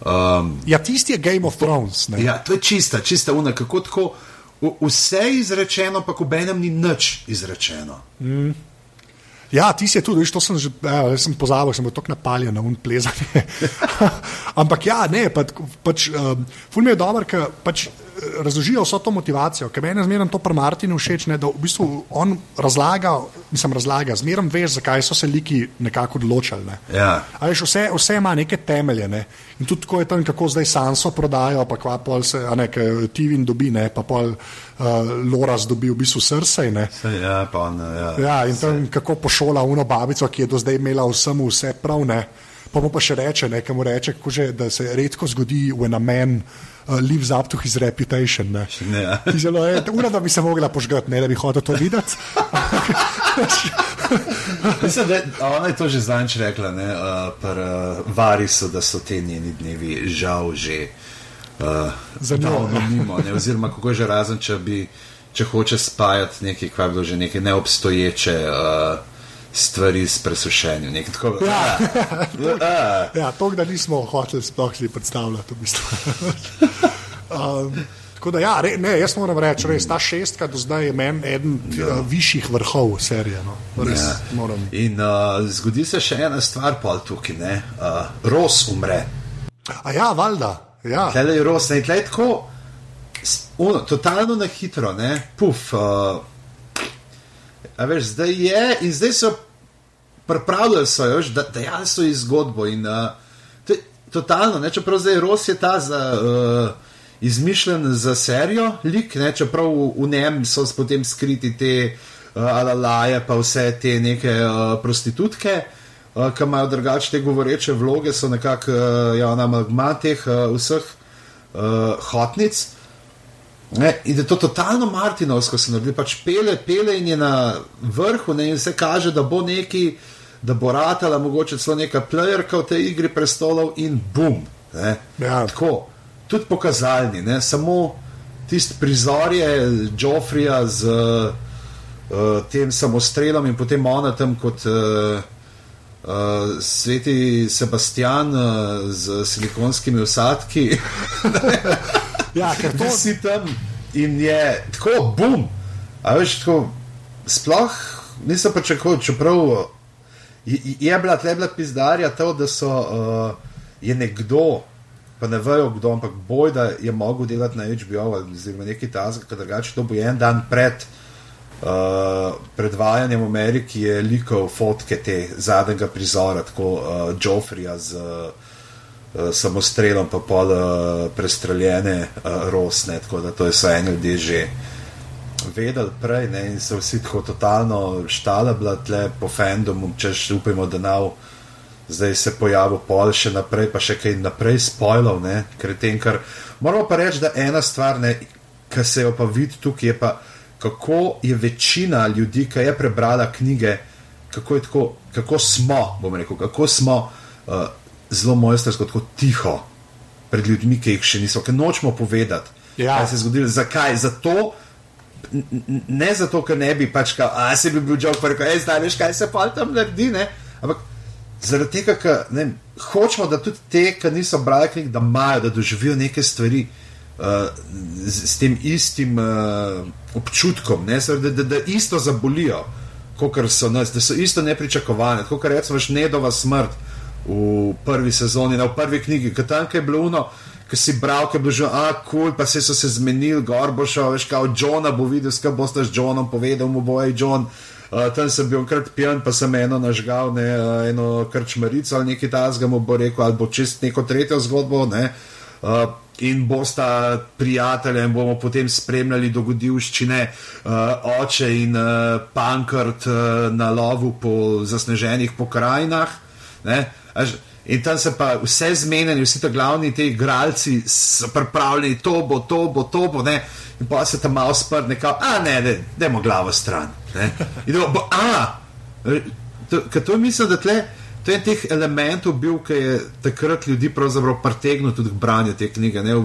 Speaker 1: um,
Speaker 2: Ja, tisti je Game of Thrones. Ne.
Speaker 1: ja, to je čista, čista una, kako tako. v- Vse je izrečeno, pa ko benem ni nič izrečeno.
Speaker 2: Ja, ti si tudi, veš, to sem že ja, sem pozabil, sem bil tako napaljen na un plezanje. Ampak ja, ne, pa, pač, um, ful mi je dobro, ker pač razložijo vso to motivacijo, ker meni je zmeraj to pri Martinu všeč, ne, da v bistvu on razlaga, mislim, razlaga, zmeraj veš, zakaj so se liki nekako odločili. Ne.
Speaker 1: Ja.
Speaker 2: A veš, vse, vse ima neke temelje. Ne? In tudi tako je tam, kako zdaj Sanso prodajo, pa kva pol se, a ne, Tivin dobi, ne, pa pol uh, Loras dobi v bistvu srce. Ne?
Speaker 1: Saj, Ja, pa on, ja.
Speaker 2: Ja, in tam kako pošola uno babico, ki je do zdaj imela vsemu vse prav. Ne? Pa mu pa še reče, ne, mu reče že, da se redko zgodi, when a man uh, lives up to his reputation. Ne?
Speaker 1: Ne,
Speaker 2: Zelo je, ura, da bi se mogla požgati, ne da bi hotel to videti.
Speaker 1: Mislim, da ona je to že zanč rekla, ne, uh, pri uh, Varisu, da so te njeni dnevi žal že uh, davno mimo. Ne, oziroma, kako je že razen, če, bi, če hoče spajati nekaj, kar bi bilo že neke neobstoječe uh, stvari s presušenjem. Nekaj tako,
Speaker 2: Ja.
Speaker 1: ja.
Speaker 2: Ja, to, da nismo hoteli sploh si predstavljati. V bistvu. um, tako da, ja, re, ne, jaz moram reči, res, ta šestka do zdaj je meni eden ja. višjih vrhov serije. No. Res,
Speaker 1: Ja.
Speaker 2: ja. moram.
Speaker 1: In uh, zgodi se še ena stvar, pa tukaj, ne. Uh, Ros umre.
Speaker 2: A ja, valjda. Ja.
Speaker 1: Tele je ros, ne, tle je tako, ono, totalno na hitro, ne, puf. Uh, a veš, zdaj je in zdaj so pripravljali so veš, da dejali so ji zgodbo in uh, to je totalno, ne, čeprav zdaj ros je ta za. Uh, Izmišljen za serijo, lik, ne, čeprav v, v njem so potem skriti te uh, alalaje, pa vse te neke uh, prostitutke, uh, ki imajo drugače te govoreče vloge, so nekako uh, ja, amalgma teh uh, vseh uh, hotnic. Ne, in da je to totalno Martinovsko se naredi, pač pele, pele in je na vrhu, ne, in se kaže, da bo neki, da bo ratala, mogoče celo neka playerka v tej igri prestolov in bum. Ne,
Speaker 2: Ja.
Speaker 1: Tako, tudi pokazalni, ne, samo tisti prizor je Joffrija z uh, tem samostrelom in potem ona tam kot. Uh, Uh, sveti Sebastian uh, z silikonskimi usadki,
Speaker 2: Ja, ker to,
Speaker 1: si tam in je tako, bum. A veš, tako, sploh nisem pričakoval, čeprav je, bila tle bila pizdarja to, da so uh, je nekdo, pa ne vejo kdo, ampak boj, da je mogel delati na HBO ali oziroma neki tasg, ker drugače to bo en dan pred. Uh, predvajanjem v Ameriki je likal fotke te zadnjega prizora, tako uh, Joffrija z uh, samostrelom, pa pol uh, prestreljene uh, rosne, tako da to je so eni ljudje že vedeli prej ne, in so vsi tako totalno štala bila tle po fandomu, češ upajmo, da nav zdaj se pojavil pol še naprej, pa še kaj naprej spojlov, ne, tem, kar moramo pa reči, da ena stvar, ki se jo pa vidi tukaj, je pa kako je večina ljudi, ki je prebrala knjige, kako, je tako, kako smo, bom rekel, kako smo uh, zelo mojstersko, tako tiho pred ljudmi, ki jih še niso, ker nočemo povedati,
Speaker 2: Ja.
Speaker 1: kaj se je zgodilo. Zakaj? Zato. Ne zato, ker ne bi pač, kao, a se bi bil žog, pa rekel, zdaj veš, kaj se pa tam naredi, ne? Ampak zaradi tega, ker ne, hočemo, da tudi te, ki niso brali knjig, da imajo, da doživijo neke stvari uh, z, z tem istim uh, občutkom, ne, da, da, da isto zabolijo, kot so nas, da so isto nepričakovane. Kot recimo Šnedova smrt v prvi sezoni, ne, v prvi knjigi, ker tam je bilo uno. Ki si bral, ki je bil že, a kul, cool, pa se so se zmenili, gor bo šel, veš, kao Johna bo videl, skaj boste z Johnom povedal, mu bo je John. Uh, tam sem bil krat pijan, pa sem eno nažgal, ne, uh, eno krčmarico ali nekaj tasga mu bo rekel, ali bo čist neko tretjo zgodbo. Ne, uh, in bosta prijatelja in bomo potem spremljali dogodivščine uh, oče in uh, pankrt uh, na lovu po zasneženih pokrajinah. Ne, In tam se pa vse zmenjeni, vsi ti glavni ti igralci so pripravljeni, to bo, to bo, to bo. Ne? In pa se tam malo sprne, kao, a ne, ne, dajmo glavo stran. Ne? In da bo, a, to, to mislim, da tle, to je en teh elementov bil, ki je takrat ljudi pravzaprav pritegnil tudi k branju te knjige. Ne?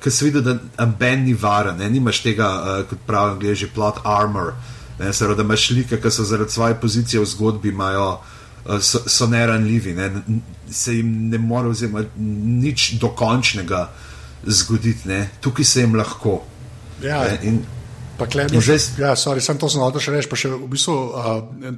Speaker 1: Ker se vidi, da amben ni varen, ne? nimaš tega, uh, kot pravi angliži, plot armor. Ne, se da imaš slike, ki so zaradi svoje pozicije v zgodbi, imajo, so, so neranljivi, ne, se jim ne more oziroma nič dokončnega zgoditi, ne. tukaj se jim lahko.
Speaker 2: Ja,
Speaker 1: ne, in,
Speaker 2: Pa še,
Speaker 1: zdaj-
Speaker 2: ja, sorry, sem to znal še reči, pa še v bistvu uh,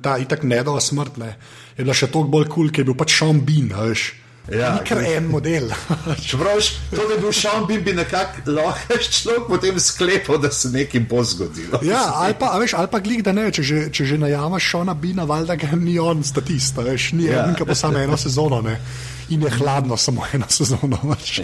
Speaker 2: ta itak nedova smrt ne, je bila še toliko bolj kul, cool, ker je bil pač Sean Bean, veš.
Speaker 1: Ja,
Speaker 2: Ni kar en model.
Speaker 1: Čeprav to, da je bil Sean Bean, bi nekako lahko človek potem sklepal, da se nekaj bo zgodilo.
Speaker 2: ja, ali pa, veš, ali pa glik, da ne, če že, če že najamaš Šona Bina, valjda ga ni on statist, veš, ni
Speaker 1: ja.
Speaker 2: en, ki pa samo eno sezono, ne. In je hladno samo eno sezono. Pač.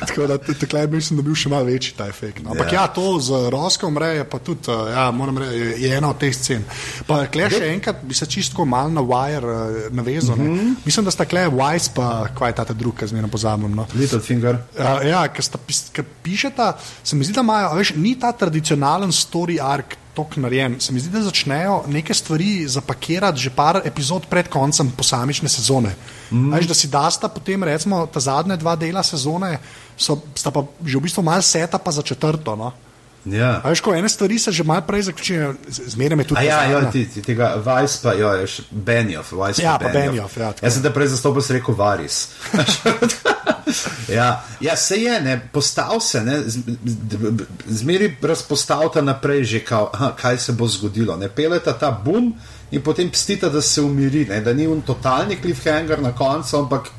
Speaker 2: Tako da tukaj mislim, da bi bil še malo večji ta efekt. No. Ampak
Speaker 1: Ja.
Speaker 2: ja. ja, to z Roskom mreje pa tudi, uh, ja, moram reči, je- je ena od teh scen. Pa klej še enkrat bi se čisto malo na Wire uh, navezal. Mm -hmm. Mislim, da sta klej Wise pa kvaj ta drug, ki zmerno pozabim. No.
Speaker 1: Littlefinger.
Speaker 2: Uh, ja, ker pis- ker pišeta, se mi zdi, da imajo, veš, ni ta tradicionalen story arc tako narejen. Se mi zdi, da začnejo neke stvari zapakirati že par epizod pred koncem posamične sezone. Mm. Veš, da si dasta potem, recimo, ta zadnja dva dela sezone, so, sta pa že v bistvu malo seta pa za četrto. No?
Speaker 1: Ja.
Speaker 2: Veš, ko ene stvari se že malo prej zaključijo, zmeraj je tudi
Speaker 1: A ja, jo,
Speaker 2: zadnja.
Speaker 1: ti, ti tega Vice pa, jo, je še Benioff, Vice
Speaker 2: Ja, pa Benioff, ja, tako.
Speaker 1: Jaz sem te prej zastopil, sem rekel Varis. ja, ja, se je, ne, postal se, ne, zmeri razpostavta naprej že, kao, aha, kaj se bo zgodilo. Ne, peleta ta bum in potem pstita, da se umiri, ne, da ni un totalni cliffhanger na koncu, ampak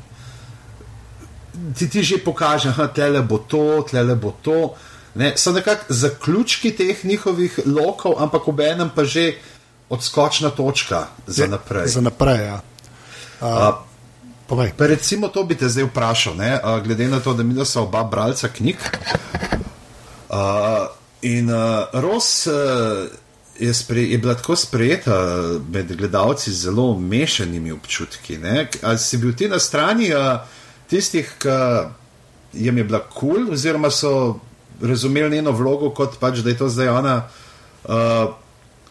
Speaker 1: ti, ti že pokaže, da tle bo to, tle bo to. Ne, so nekako zaključki teh njihovih lokov, ampak ob enem pa že odskočna točka za naprej.
Speaker 2: Za naprej, ja.
Speaker 1: Uh,
Speaker 2: Povej.
Speaker 1: pa recimo to bi te zdaj vprašal, ne, uh, glede na to, da mi smo oba bralca knjig. Uh, in uh, Ros uh, je, spre, je bila tako sprejeta med gledalci z zelo mešanimi občutki. Ne? Ali si bil ti na strani uh, tistih, ki jim je bila kul, cool, oziroma so razumeli njeno vlogo kot pač, da je to zdaj ona. Uh,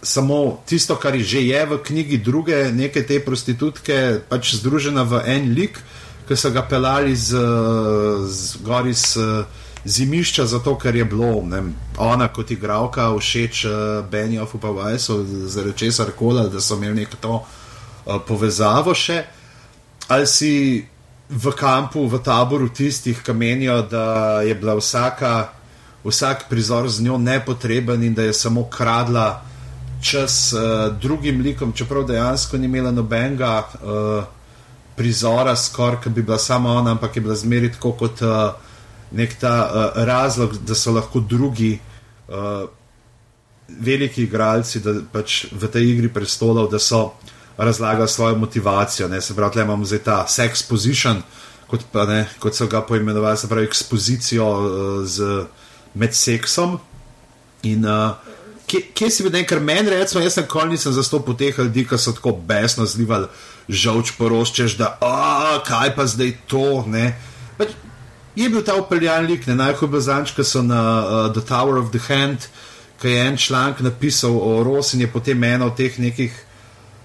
Speaker 1: Samo tisto, kar je že v knjigi, druge, neke te prostitutke, pač združena v en lik, ki so ga pelali z, z gori z zimišča, zato ker je bilo ne, ona kot igralka všeč uh, Benjoffu pa Vajsu, zaradi česar koli, da so imeli neko to uh, povezavo še. Ali si v kampu, v taboru tistih, ki menijo, da je bila vsaka, vsak prizor z njo nepotreben in da je samo kradla čas uh, drugim likom, čeprav dejansko ni imela nobenega uh, prizora, skoraj, ki bi bila sama ona, ampak je bila zmeri tako kot uh, nek ta uh, razlog, da so lahko drugi uh, veliki igralci, da pač v tej igri prestolov, da so razlagali svojo motivacijo. Ne? Se pravi, da imamo zdaj ta sex position, kot, pa, ne, kot so ga poimenovali, se pravi, ekspozicijo uh, z, med seksom. In uh, kje, kje si bil, ker meni, recimo, jaz sem kol nisem zastopil teh ljudi, ki so tako besno zlivali žolč poroščeš, da a, kaj pa zdaj to. Pač, je bil ta upeljan lik, ne najbolj bil zanč, ki so na uh, The Tower of the Hand, ki je en članek napisal o Rosi in je potem ena od teh nekih,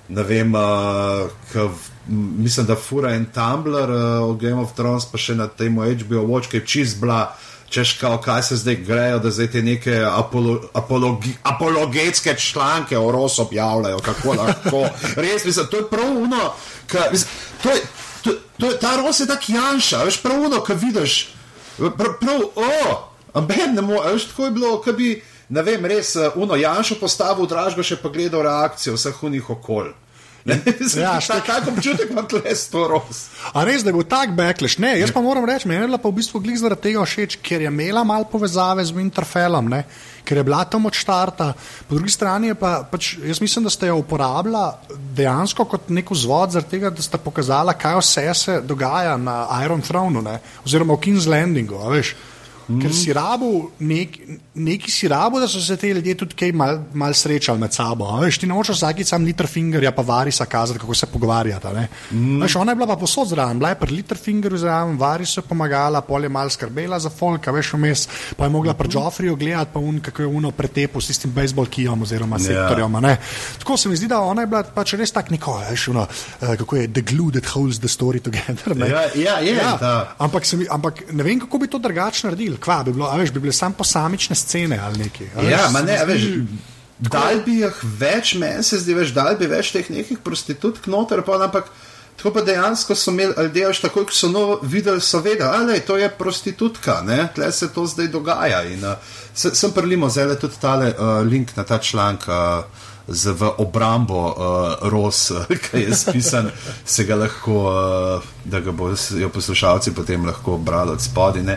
Speaker 1: ne vem, uh, k, mislim, da fura en Tumblr uh, o Game of Thrones, pa še na tem HBO Watch, ki je čist bila. Češ, kao, kaj se zdaj grejo, da zdaj te neke apolo, apologi, apologetske članke o Rosu objavljajo, kako lahko. Res, mislim, to je prav uno, ka, mislim, to je, to, to je, ta Ros je tak Janša, veš, prav uno, ki vidiš, prav, prav o, amben ne more, veš, tako je bilo, ki bi, ne vem, res, uno, Janša postavil dražbo, še pa gledal reakcijo vseh unih okol. Ja, šta, kaj občutek ima tle s to ros?
Speaker 2: A res, da je bil tak backlash? Ne, jaz pa moram reči, meni je bila pa v bistvu glih zaradi tega všeč, ker je imela malo povezave z Winterfellom, ne? ker je bila tam od štarta. Po drugi strani pa, pač, jaz mislim, da ste jo uporabljali dejansko kot nek vzvod, zaradi tega, da ste pokazali, kaj vse se dogaja na Iron Thronu, ne? oziroma v King's Landingu. Mm. Ker si rabo, nek, neki si rabo, da so se te ljudje tudi kaj mal, mal srečali med sabo. Veš, ti nočeš vsakič sam Littlefinger, ja pa Varisa kazati, kako se pogovarjata. Mm. Veš, ona je bila pa posod zraven, bila je pri Littlefingerju zraven, Varisu je pomagala, pol je mal skrbela za folka, veš, vmes, pa je mogla pri Joffriju gledati, pa un, kako je uno pretepil s tistim bejzbol kijom oziroma ja. sektorjem. Yeah. Tako se mi zdi, da ona je bila pač res tak neko, veš, uno, uh, kako je the glue that holds the story together.
Speaker 1: Ja, ja, je, ja.
Speaker 2: Ampak, mi, ampak ne vem, kako bi to drugače naredili kva bi bilo, veš, bi bile samo posamične scene ali nekaj.
Speaker 1: Ja, ma ne, veš. Dal bi jih več, meni se zdi, veš, dal bi več teh nekih prostitutk noter, pa ampak tako pa dejansko so imeli, ali delaš tako, kot so novo videli, so vedeli, ali to je prostitutka, ne, tle se to zdaj dogaja. In, uh, se, sem prelimo zdaj tudi tale uh, link na ta članek. Uh, Z v obrambo uh, Ros, ki je spisan, se ga lahko, uh, da ga bodo poslušalci potem lahko brali od spodaj.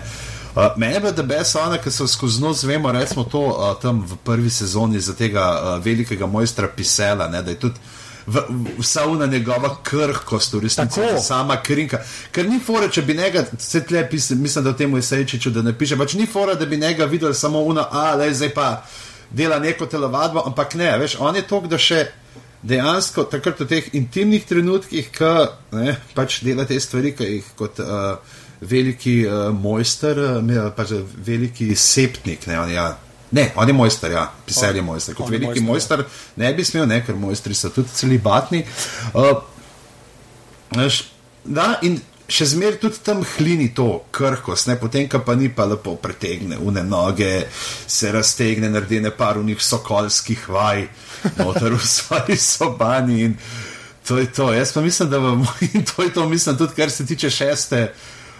Speaker 1: Uh, Mene je da bes ona, ki so skozi noč, vemo, recimo to uh, tam v prvi sezoni za tega uh, velikega mojstra Pisela, ne, da je tudi v, vsa una njegova krhkost, v resnici sama krinka. Ker ni fora, če bi njega, se tle pise, mislim, da v tem je sejčiču, da ne piše, pač ni fora, da bi njega videl samo una, a le zdaj pa dela neko telovadbo, ampak ne, veš, on je tok, da še. Dejansko, takrat v teh intimnih trenutkih, ko pač dela te stvari, ki jih kot uh, veliki uh, mojster, uh, pač veliki septnik. Ne, on, ja. ne, on je mojster, ja, pisar je mojster. Kot veliki mojster ne bi smel, ne, ker mojstri so tudi celibatni. Uh, da, in še zmeraj tudi tam hlini to krhkost, ne, potem pa ni pa lepo pretegne, une noge se raztegne, naredi ne par unih sokolskih vaj, noter v svoji sobani. To je to. Jaz pa mislim, da vam, in to je to, mislim, tudi kar se tiče šeste.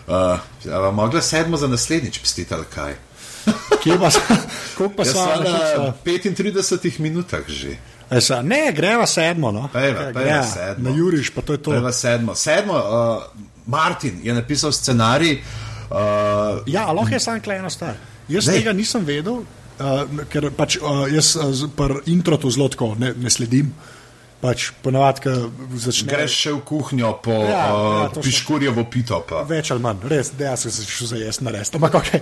Speaker 1: Uh, Ampak mogla sedmo za naslednjič pustiti ali kaj?
Speaker 2: Kje pa so? pa so
Speaker 1: na 35 minutah že.
Speaker 2: Esa, ne, greva sedmo. No.
Speaker 1: Pejva, pejva sedmo.
Speaker 2: Na Juriš pa to je to.
Speaker 1: Pejva sedmo. Sedmo, uh, Martin je napisal scenarij. Uh,
Speaker 2: ja, lahko je samo klejna stvar. Jaz Dej. tega nisem vedel, uh, ker pač uh, jaz uh, pri introtu zelo tako ne, ne sledim. Uh, pač ponavadi začneš.
Speaker 1: Greš še v kuhinjo po ja, uh, ja, piškurjevo pito. Pa.
Speaker 2: Več ali manj, res, dejansko se šel za jesti na res. Ampak okay.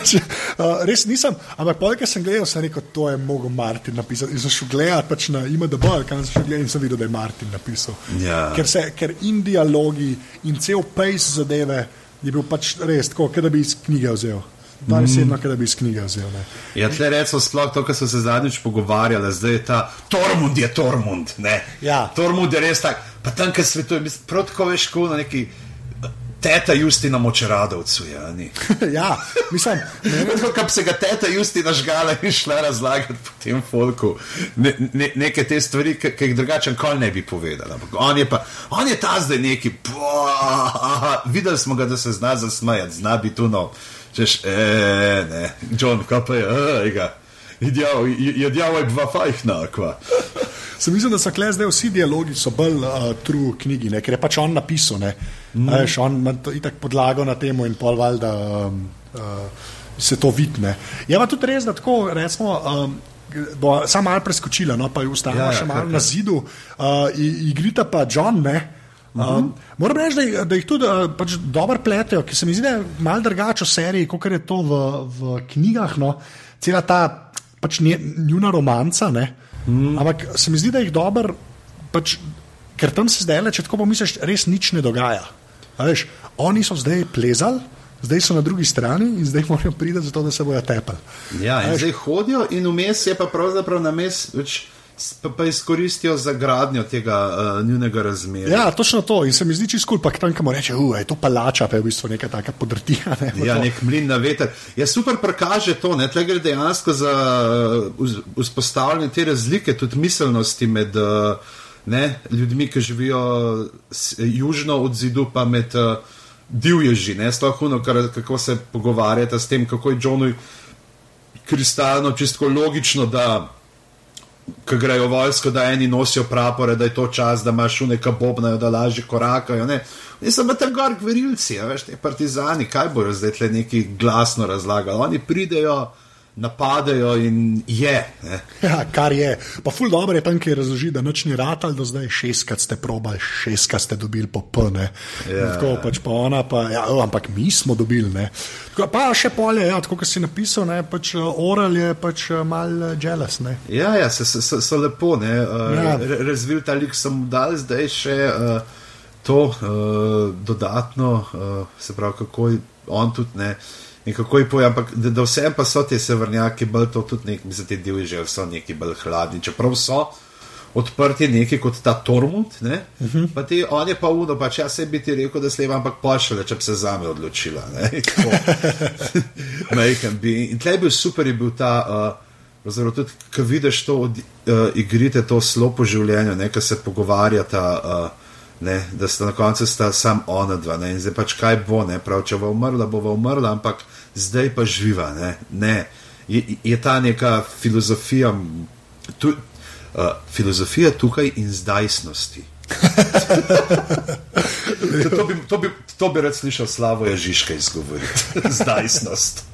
Speaker 2: uh, res nisem, ampak polk sem gledal, sem rekel, to je mogel Martin napisati. In sem šel gledati pač na IMDB, kam sem šel gledati in sem videl, da je Martin napisal.
Speaker 1: Ja.
Speaker 2: Ker, se, ker in dialogi in cel pejs zadeve je bil pač res tako, da bi iz knjige vzel. Danes je mm. enako, da bi iz knjige vzel. Ne.
Speaker 1: Ja, tle rečemo sploh to, kar so se zadnjič pogovarjali, zdaj je ta Tormund je Tormund.
Speaker 2: Ja.
Speaker 1: Tormund je res tak, pa tam, kjer svetuje, prav tako veš, ko na neki. Teta Justina močeradovcu, ja,
Speaker 2: ja, mislim,
Speaker 1: ne vem, kako se ga teta Justina žgala in šla razlagati po tem folku ne, ne, neke te stvari, ki jih drugače nikoli ne bi povedala. On je pa, on je ta zdaj neki, videli smo ga, da se zna zasmajati, zna biti tu no. Češ, e, ne, John, kaj pa je, ega. Je djavo je dva fajna, kva.
Speaker 2: Sem mislil, da so kle zdaj vsi dialogi bolj uh, true knjigi, ne? ker je pač on napisal, ne. Mm. Veš, on ima itak podlago na temo in pol valjda um, uh, se to vidne. Je pa tudi res, da tako, recimo, um, bo sam malo preskočila, no, pa je ustavila ja, ja, še malo na zidu, uh, igrita pa John, ne. Um, moram reči, da, da jih tudi uh, pač dobro pletejo, ki se mi zdi, da je malo drugače v seriji, kot je to v, v knjigah. No. Cela ta pač njuna romanca. Mm. Ampak se mi zdi, da jih dobro, pač, ker tam se zdaj le, če tako pomisliš, res nič ne dogaja. Veš, oni so zdaj plezali, zdaj so na drugi strani in zdaj morajo priti zato, da se bojo tepali.
Speaker 1: Ja, zdaj hodijo in vmes je pa pravzaprav na mes. Pa, pa izkoristijo za gradnjo tega uh, njunega razmerja.
Speaker 2: Ja, točno to. In se mi zdi čisto, pa tam, kam reče, da je to palača, pa je v bistvu neka taka podrtina. Ne,
Speaker 1: ja, nek mlin na veter. Ja, super prikaže to, ne, tle gre dejansko za uh, vzpostavljanje te razlike, tudi miselnosti med uh, ne, ljudmi, ki živijo južno od zidu, pa med uh, divježi, ne, stohuno, kako se pogovarjate s tem, kako je Johnu kristalno, čisto logično, da ki grejo vojsko, da eni nosijo prapore, da je to čas, da imaš nekaj bobnajo, da lažje korakajo. Ne, ne samo tam gor gverilci, veš, te partizani, kaj bojo zdaj tle neki glasno razlagali. Oni pridejo napadejo in je.
Speaker 2: Ja, kar je. Pa ful dobro je tam, ki razloži, da noč ni rad ali do zdaj šestkrat ste probali, šestkrat ste dobili po pne. Ja. Tako pač pa ona, pa, ja, ampak mi smo dobili. Ne. Pa še polje, ja, tako kot si napisal, ne, pač oral je pač mal jealous. Ne.
Speaker 1: Ja, ja so, so, so lepo, uh, ja. razvil ta lik sem dal zdaj še. Uh, To uh, dodatno, uh, se pravi, kako on tudi ne, uh, In kako je povedal, ampak da, da vse pa so ti sevrnjaki, bolj to tudi neki, mislim, ti divji že so neki bolj hladni. Čeprav so odprti neki kot ta Tormund, ne? uh mhm. -huh. pa ti on je pa uno, pa če jaz bi ti rekel, da sleva, ampak pošle, če bi se za me odločila. In tleh je bil super, je bil ta. Uh, Zelo tudi, ko vidiš to, uh, igrite to slopo življenje, ki se pogovarjata. Uh, ne, da sta na koncu sta sam ona dva. Ne, in zdaj pač kaj bo, ne, prav, če bo umrla, bo umrla, ampak zdaj pa živa. Ne, ne. Je, je ta neka filozofija, tu, uh, filozofija tukaj in zdajsnosti. to, bi, to, bi, to bi rad slišal slavo Ježiška izgovoriti. Zdajsnost.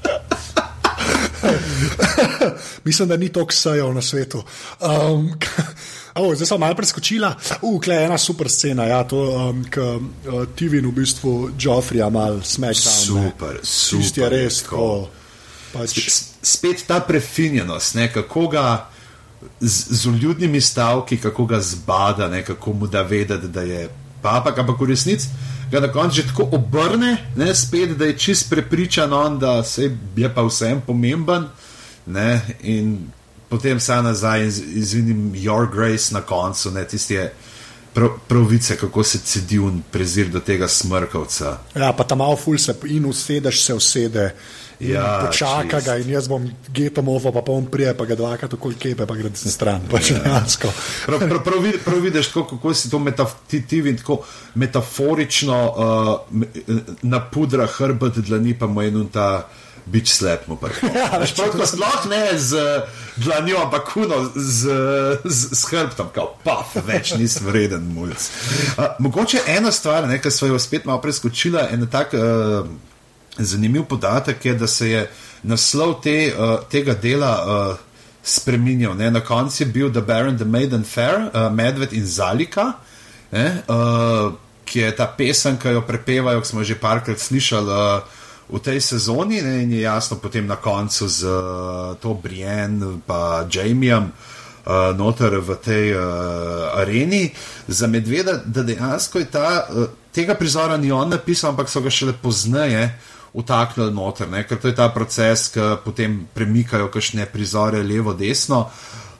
Speaker 2: Mislim, da ni toliko sajev na svetu. Um, Oh, zdaj sem malo preskočila, ukle je ena super scena, ja, to, um, ki uh, ti vidi v bistvu Joffrija, malo smešno.
Speaker 1: Super, ne. super. Tisti
Speaker 2: je res tako.
Speaker 1: Pač... Spet ta prefinjenost, ne, kako ga z, z ljudnimi stavki, kako ga zbada, ne, kako mu da vedeti, da je papak, ampak v resnici ga na koncu že tako obrne, ne, spet, da je čist prepričan on, da se je pa vsem pomemben. Ne, in potem sa nazaj in izvinim Your Grace na koncu, ne tiste pravice, kako se cedi in prezir do tega smrkavca.
Speaker 2: Ja, pa tam malo ful se in usedeš se usede. Ja, počaka ga in jaz bom getom ovo, pa bom prije, pa ga dvakrat okoli kepe, pa gre desne stran. Pač ja.
Speaker 1: prav, prav, prav, prav vidiš, kako, kako si to metaf tako metaforično uh, napudra hrbet, da ni pa moj en ta bič slep mu prvo. Ja, Šport sploh ne z dlanjo, ampak kuno z, z, z hrbtom, kao pa, več nisi vreden mulj. Uh, mogoče ena stvar, ki so jo spet malo preskočila, en tak uh, zanimiv podatek je, da se je naslov te, uh, tega dela uh, spremenil. Na koncu je bil The Baron, The Maiden Fair, uh, Medved in Zalika. Ne, uh, Ki je ta pesem, ki jo prepevajo, ki smo že parkrat slišali, uh, v tej sezoni ne, in je jasno potem na koncu z uh, to Brian in Jamiem. Uh, noter v tej uh, areni za medveda, da dejansko je ta, uh, tega prizora ni on napisal, ampak so ga šele pozneje utaknili noter, ne? ker to je ta proces, ki potem premikajo kakšne prizore levo, desno.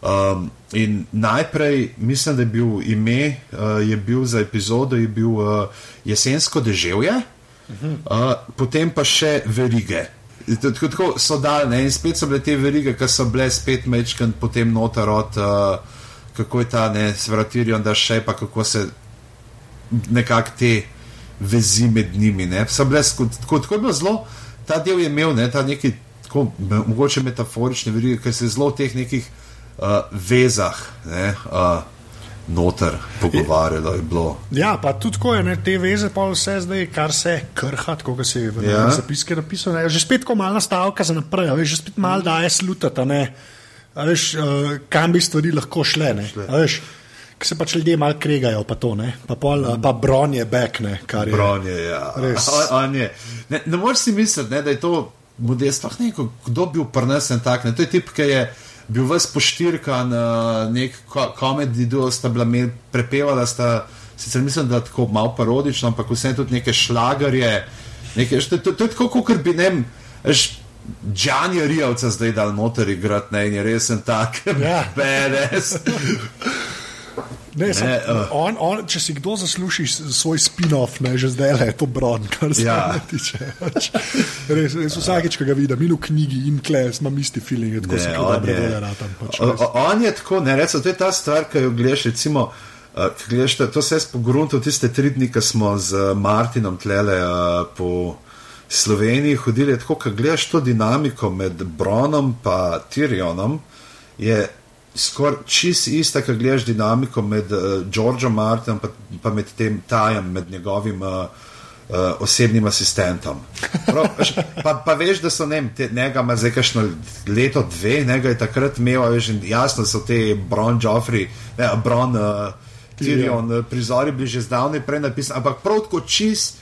Speaker 1: Um, in najprej, mislim, da je bil ime, uh, je bil za epizodo, je bil uh, jesensko deževje. Uh, potem pa še verige. Tako, tako so daljne in spet so bile te verige, ki so bile spet mečken, potem noter od, uh, kako je ta ne, svratirijo, da še pa kako se nekako te vezi med njimi. Ne. So bile tako, tako je bilo zelo, ta del je imel ne, ta neki, tako, mogoče metaforične verige, ki se zelo v teh nekih uh, vezah. Ne, uh, noter pogovarjalo.
Speaker 2: Ja, pa tudi ko je ne, te veze, pa vse zdaj, kar se krha, kot se je v ja. zapiske napisano. Že spet ko malna stavka za naprej, veš, že spet mal daje slutati, veš, uh, kam bi stvari lahko šle. Ki se pač ljudje malo kregajo, pa to ne, pa, pol, pa bronje, bekne, kar je.
Speaker 1: Bronje, ja. Res. A, a ne. ne, ne moreš si misliti, ne, da je to modest, sploh ne, kdo bi bil prnesen tak, ne, to je tip, ki je bil ves poštirkan, uh, nek komedij, duo sta bila imel, prepevala sta, sicer mislim, da tako malo parodično, ampak vse tudi neke šlagarje. Nekaj, to, to, to je tako, kot bi ne vem. Džanja Rijavca zdaj dal noter igrati, ne, in je resen tak,
Speaker 2: Ja.
Speaker 1: beres.
Speaker 2: Ne, sem,
Speaker 1: Ne, uh.
Speaker 2: on, on, če si kdo zasluži svoj spin-off, ne, že zdaj le je to Bron, kar se
Speaker 1: Ja.
Speaker 2: tiče. Pač, res, res vsakeč, ko ga vidim, in v knjigi, in kles, imam isti feeling, tako se kot dobro ratam. Pač,
Speaker 1: O- o- On je tako, ne rečem, to je ta stvar, ki jo gledaš. Recimo, uh, gledaš to, se je spogrunto tiste tri dni, ko smo z Martinom tlele uh, po Sloveniji hodili. Tako, ko gledaš to dinamiko med Bronom in Tyrionom, je skoraj čist ista, ko gledaš dinamiko med uh, Georgeom Martinom in pa med tem tajem, med njegovim. Uh, Uh, osebnim asistentom. Prav, pa, pa veš, da so ne, te, njega ima zdaj kakšno leto, dve, njega je takrat imel, veš, jasno so te Bron Joffrey, ne, Bron uh, Tyrion prizori bili že zdavnaj prej napisani, ampak prav tako čist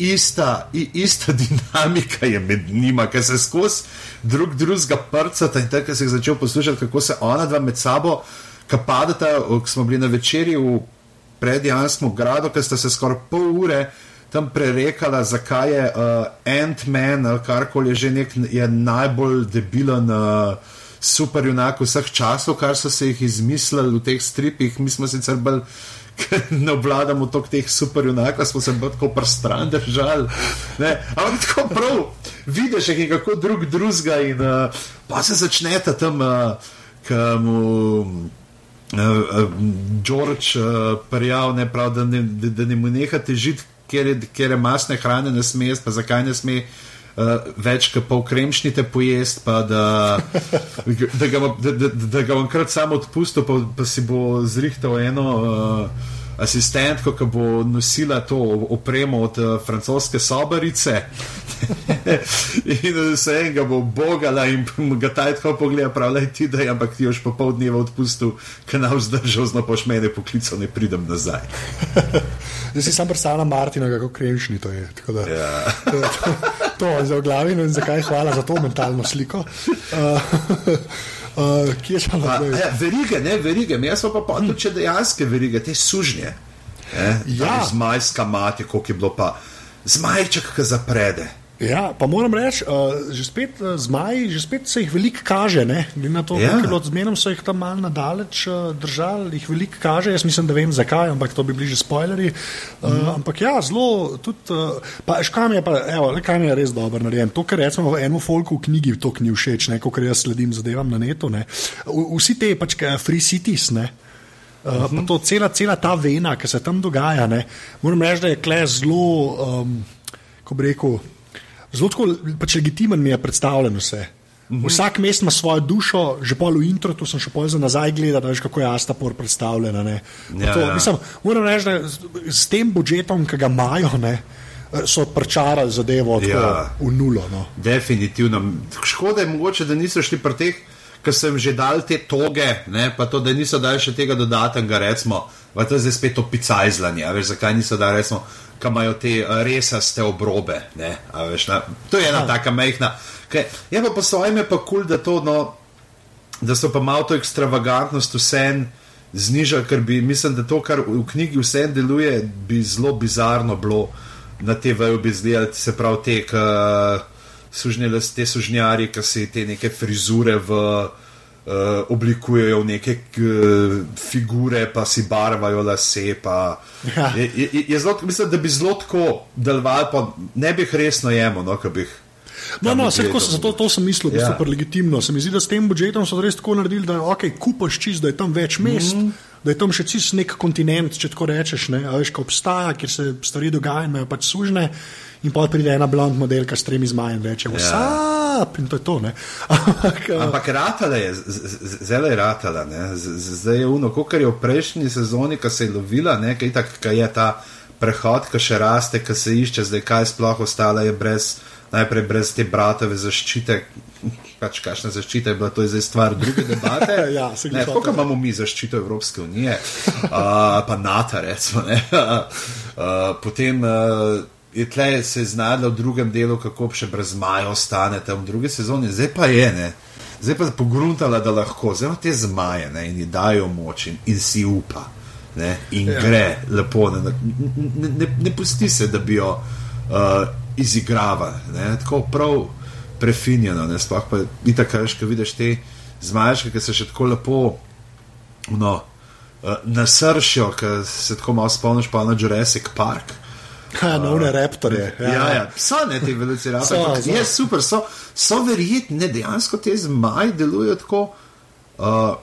Speaker 1: ista, ista dinamika je med njima, ker se skozi drug drugega prcata in tako se je začel poslušati, kako se ona dva med sabo, kapadata, ko smo bili na večerji v predjanskem gradu, ker sta se skoraj pol ure tam prerekala, zakaj je uh, Ant-Man ali karkoli je že nek je najbolj debilen. Uh, Super junak vseh časov, kar so se jih izmislili v teh stripih, mi smo sicer bolj, ker ne obvladamo toliko teh super junakov, smo se tako prstran držali. Ne? Ampak tako prav, vidiš je kako drug drugega in uh, pa se začneta tam, uh, kam. Uh, uh, George uh, prijav, ne da ne, da, da ne mu nehate žiti, ker je, masne hrane ne sme pa zakaj ne sme uh, več kot pol kremšnite pojesti, pa da, da, ga, da, da, da ga bom krat samo odpustil, pa, pa si bo zrihtal eno uh, asistentko, ki bo nosila to opremo od uh, francoske sobarice. in vse en ga bo bogala in ga taj tako pogleda, pravi, ti da je, ampak ti još po pol dneva odpustil, kanal zdržal, zno paš mene poklical, ne pridem nazaj.
Speaker 2: Zdaj si sam predstavljam Martina, kako kremšni to je. tako Da,
Speaker 1: Ja.
Speaker 2: to, to, to je za v glavi no in zakaj hvala za to mentalno sliko. Uh, uh, kje smo
Speaker 1: Pa,
Speaker 2: zdaj?
Speaker 1: ja, verige, ne verige, jaz pa pa tudi če dejanske verige, te sužnje. Eh,
Speaker 2: Ja.
Speaker 1: Zmajska mati, koliko je bilo pa zmajček, ki zaprede.
Speaker 2: Ja, pa moram reči, uh, že spet uh, zmaji, že spet se jih veliko kaže. na to,
Speaker 1: Ja.
Speaker 2: bilo zmerom, so jih tam malo nadaleč uh, držali, jih veliko kaže. Jaz mislim, da vem zakaj, ampak to bi bili že spoilerji. Uh, mm. Ampak ja, zelo tudi. Uh, pa škam je pa, evo, kam je res dobro narejen. To, kar recimo v enem folku v knjigi, to ni všeč, ne, kot jaz sledim zadevam na netu. Ne. V- Vsi te pač free cities. Ne, Uh, uh -huh. to, cela, cela ta vena, ki se tam dogaja, ne, moram reči, da je kle zelo, um, ko bi rekel, zelo tako, pač legitimen mi je predstavljen vse. Uh -huh. Vsak mest ima svojo dušo, že pol v introtu sem še pol za nazaj gledal, da veš, kako je Astapor predstavljena. ne.
Speaker 1: Ja,
Speaker 2: to,
Speaker 1: ja.
Speaker 2: mislim, moram reči, da s, tem budžetom, ki ga imajo, ne, so prčarali zadevo
Speaker 1: Ja.
Speaker 2: v nulo. No.
Speaker 1: Definitivno. Škoda je mogoče, da niso šli pri teh, ki so jim že dali te toge, ne, pa to, da niso dali še tega dodatnega, recimo, pa to je zdaj spet opicajzlanje, veš, zakaj niso dali, recimo, ki imajo te eh, resaste obrobe, ne, veš, na, to je ena taka majhna. Kaj, je pa po svojem je pa kul, cool, da to, no, da so pa malo to ekstravagantnost vsem znižali, ker bi, mislim, da to, kar v knjigi vsem deluje, bi zelo bizarno bilo na te vejo bi izgledali, se pravi, te, ki sužnjele, te sužnjari, ki si te neke frizure v. Uh, oblikujejo v neke uh, figure, pa si barvajo lase. Pa,
Speaker 2: Ja.
Speaker 1: je, je, je zelo, mislim, da bi zelo tako delovali, pa ne bi jih resno jemal, no, ko bi jih.
Speaker 2: No, no, se tako, zato to sem mislil, da je
Speaker 1: Ja.
Speaker 2: super legitimno. Se mi zdi, da s tem budžetom so res tako naredili, da okay, kupaš čist, da je tam več mest, mm. da je tam še čist nek kontinent, če tako rečeš, ne, veš, ko obstaja, kjer se stvari dogajajo, imajo pač sužne. In pa pride ena blond modelka s tremi zmajem, reče: Vsap, in to je to. Ampak, eh,
Speaker 1: Ampak ratala je, zelo je ratala. ne. Zdaj je uno, kot je v prejšnji sezoni, ki se je lovila, kaj tak, je ta prehod, ki še raste, ki se išče, zdaj kaj sploh ostala je brez, najprej brez te bratove zaščite. Pač kakšna zaščita je bila, to je zdaj stvar druge debate.
Speaker 2: Ja,
Speaker 1: ne, koliko
Speaker 2: hotel.
Speaker 1: imamo mi zaščito Evropske unije, uh, pa NATO, recimo. ne. Uh, potem uh, je tle se znašla v drugem delu, kako še brez Maja ostane tam v drugi sezoni, zdaj pa je, ne. Zdaj pa je pogruntala, da lahko, zdaj ima te zmaje ne, in ji dajo moč in, in si upa. Ne, in ja. gre lepo, ne, ne, ne, ne, pusti se, da bi jo uh, izigrava, ne, tako prav prefinjeno. Ne, sploh pa ti tako ko vidiš te zmajške, ki se še tako lepo no, uh, nasršijo, ki se tako malo spomniš pa na Jurassic Park.
Speaker 2: Ja, na une reptorje.
Speaker 1: Ja, ja, ja. so ne ti velociraptori. Je super, so, so verjetni, dejansko te zmaj delujejo tako. Uh,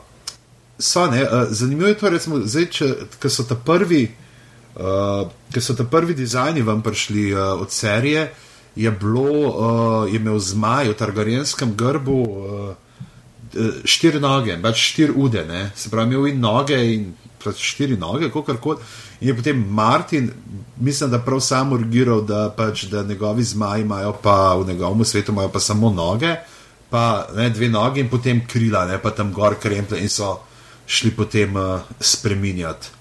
Speaker 1: so, ne, uh, zanimivo je to, recimo, zdaj, če, so ta prvi, uh, ki so ta prvi dizajni vam prišli uh, od serije, je bilo, uh, je imel zmaj v targarijenskem grbu. Uh, Štiri noge, pač štiri ude, ne? se pravi, imel in noge, in pač štiri noge, kako koli. In je potem Martin, mislim, da prav sam urgiral, da, pač, da njegovi zmaji imajo pa v njegovem svetu imajo pa samo noge, pa ne, dve noge in potem krila, ne pa tam gor kremple in so šli potem uh, spreminjati.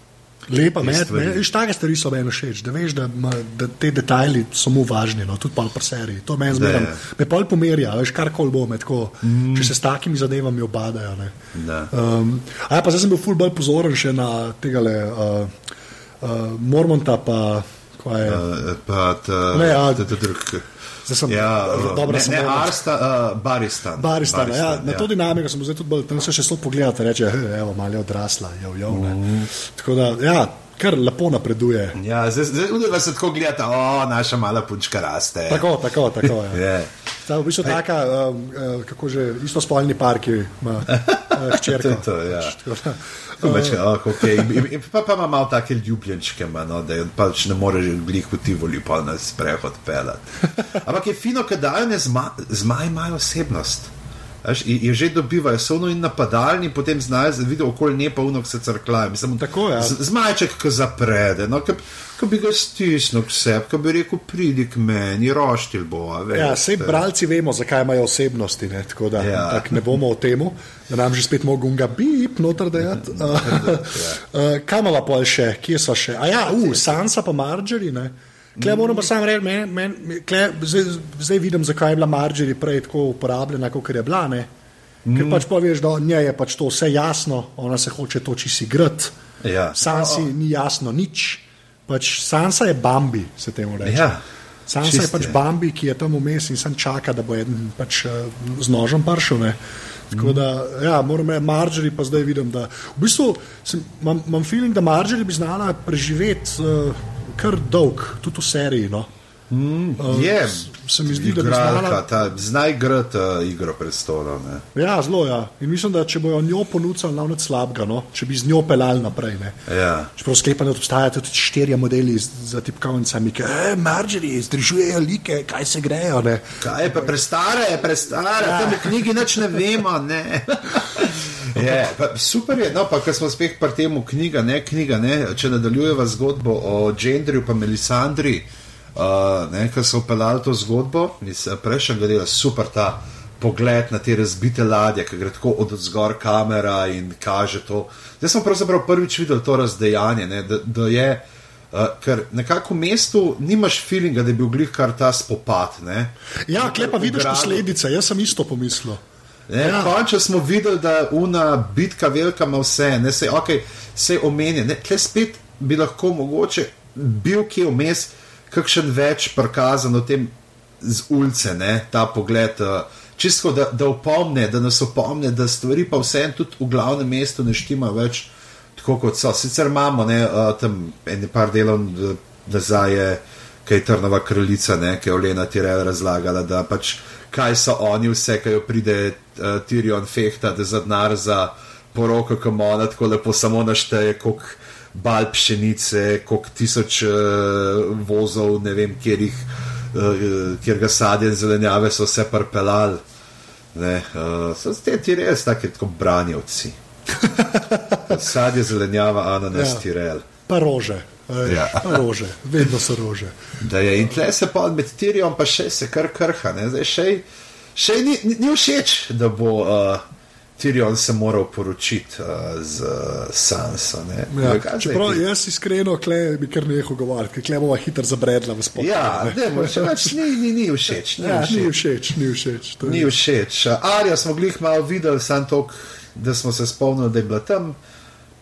Speaker 2: Lepa, veš, take stvari so meni všeč, da veš, da, ma, da te detajli so mu važni, no, tudi pol seriji. To meni zmeraj, me pol pomerja, veš, kar koli bo, tako, mm. če se s takimi zadevami obadajo. Um, a ja, pa zdaj sem bil ful bolj pozoren še na tega le. Uh, uh, Mormonta, pa kaj je. Uh,
Speaker 1: pa ta,
Speaker 2: ne, ja,
Speaker 1: ta, ta drug.
Speaker 2: Zdaj sem ja, dobro
Speaker 1: ne, ne, Arsta, uh, Baristan.
Speaker 2: Baristan, Baristan ja, ja. Na to dinamiko sem tudi bolj, tam se še so pogledati, reče, evo, malo je odrasla, jo, jo, mm. Tako da, ja, kar lepo napreduje.
Speaker 1: Ja, zdaj, zdaj, se tako gledata, o, naša mala punčka raste.
Speaker 2: Tako, tako, tako. Ja. yeah. Ta, v bistvu je taka, um, uh, kako že, isto spolni parki ima uh, hčerka.
Speaker 1: to, to, ja. Več, oh, okay. in, in, pa, pa ima malo take ljubljenčke, no, da pač ne more že glih v Tivoli pa na sprehod pelati. Ampak je fino, da dajo zmaj imajo osebnost. Až, je že dobivajo, so oni napadalni, potem znajo, vidijo okoli ne pa unok se crklajo.
Speaker 2: Ja.
Speaker 1: Zmajček, ki zaprede, no, ki bi ga stisnil k sebi, ki bi rekel, pridi k meni, roštil bo.
Speaker 2: Ja, vse bralci vemo, zakaj imajo osebnosti, ne, tako da ja. tak ne bomo o tem, da nam že spet mogo ga bip, noter da je. Ja. Kaj imamo pa še, kje so še? A ja, uh, Sansa pa Marjorie. Klej moram pa sam reči, men, men, klej, zdaj, zdaj vidim, zakaj je bila Marjorie prej tako uporabljena, kot je bila. Ne? Ker mm. pač poveš, da njej je pač to vse jasno, ona se hoče toči si grat.
Speaker 1: Ja.
Speaker 2: Sansi oh, ni jasno nič. Pač Sansa je Bambi, se temu reče.
Speaker 1: Ja.
Speaker 2: Sansa je pač Bambi, ki je tam vmes in sem čaka, da bo en pač, uh, z nožem pršel. Tako da, ja, moram reči, Marjorie pa zdaj vidim, da v bistvu imam feeling, da Marjorie bi znala preživeti. Uh, kar dolg, tudi v seriji. No.
Speaker 1: Mm, je,
Speaker 2: se mi zdi, da je znala...
Speaker 1: ta znaj igrati uh, igro predstolov.
Speaker 2: Ja, zelo ja. In mislim, da če bojo njo ponudili na noč slabega, no? če bi z njo pelali naprej.
Speaker 1: Ja.
Speaker 2: Čeprav sklepam, da obstajajo tudi štirje modeli za tipkovnicami, ki eh, margari, združujejo like, kaj se grejo. Ne?
Speaker 1: Kaj je pa prestare, prestare, ja. tam v knjigi nič ne vemo. Ne? Je, pa, super je, no, pa ker smo spet pri tem knjiga, ne knjiga, ne, če nadaljujeva zgodbo o Gendriju in Melisandri uh, ki so upeljali to zgodbo iz prejšnjega dela, super ta pogled na te razbite ladje, ki gre tako od zgor kamera in kaže to. Zdaj smo pravzaprav prvič videli to razdejanje, ne, da, da je. Uh, ker nekako v mestu nimaš feelinga, da bi bil glih kar ta spopad. Ne?
Speaker 2: Ja, klepa vidiš posledice, jaz sem isto pomislil.
Speaker 1: Ja. Končno smo videli, da una bitka velika, ima vse, ne se, okay, se omenja. Tle spet bi lahko mogoče bil kje vmes, uh, kakšen več prikazan o tem z ulice, ne, ta pogled. Uh, Čisto, da, da opomne, da nas opomne, da stvari pa vseeno tudi v glavnem mestu ne štima več tako, kot so. Sicer imamo ne, uh, tam nekaj delov nazaj, kaj je Trnova kraljica, ne, ki je Olena Tirel razlagala, da pač kaj so oni, vse, kaj jo pride uh, Tirion fehta, da za denar za poroko, ki mu ona tako lepo samo našteje, koliko bal pšenice, koliko tisoč uh, vozov, ne vem, kjer, jih, uh, kjer ga sadje in zelenjave so vse parpelali. Ne, uh, so te ti res taki kot branjevci. sadje, zelenjava, ananas, ja. tirel.
Speaker 2: Pa rože. Ja. rože, vedno so rože.
Speaker 1: Je, in tle se pa med Tirijom, pa še se kar krha. Zdaj, še še ni, ni, ni všeč, da bo uh, Tirion se moral poročiti uh, z Sanso.
Speaker 2: Ja, čeprav jaz iskreno, klej bi kar nehal govoriti, ker bova hitro zabredla v spopad.
Speaker 1: Ja, ne, ne, če več ni, ni, ni všeč. Ni,
Speaker 2: ja,
Speaker 1: všeč.
Speaker 2: ni všeč, ni všeč.
Speaker 1: Ni všeč. Arja smo glih malo videli, sam tok, da smo se spomnili, da je bila tam.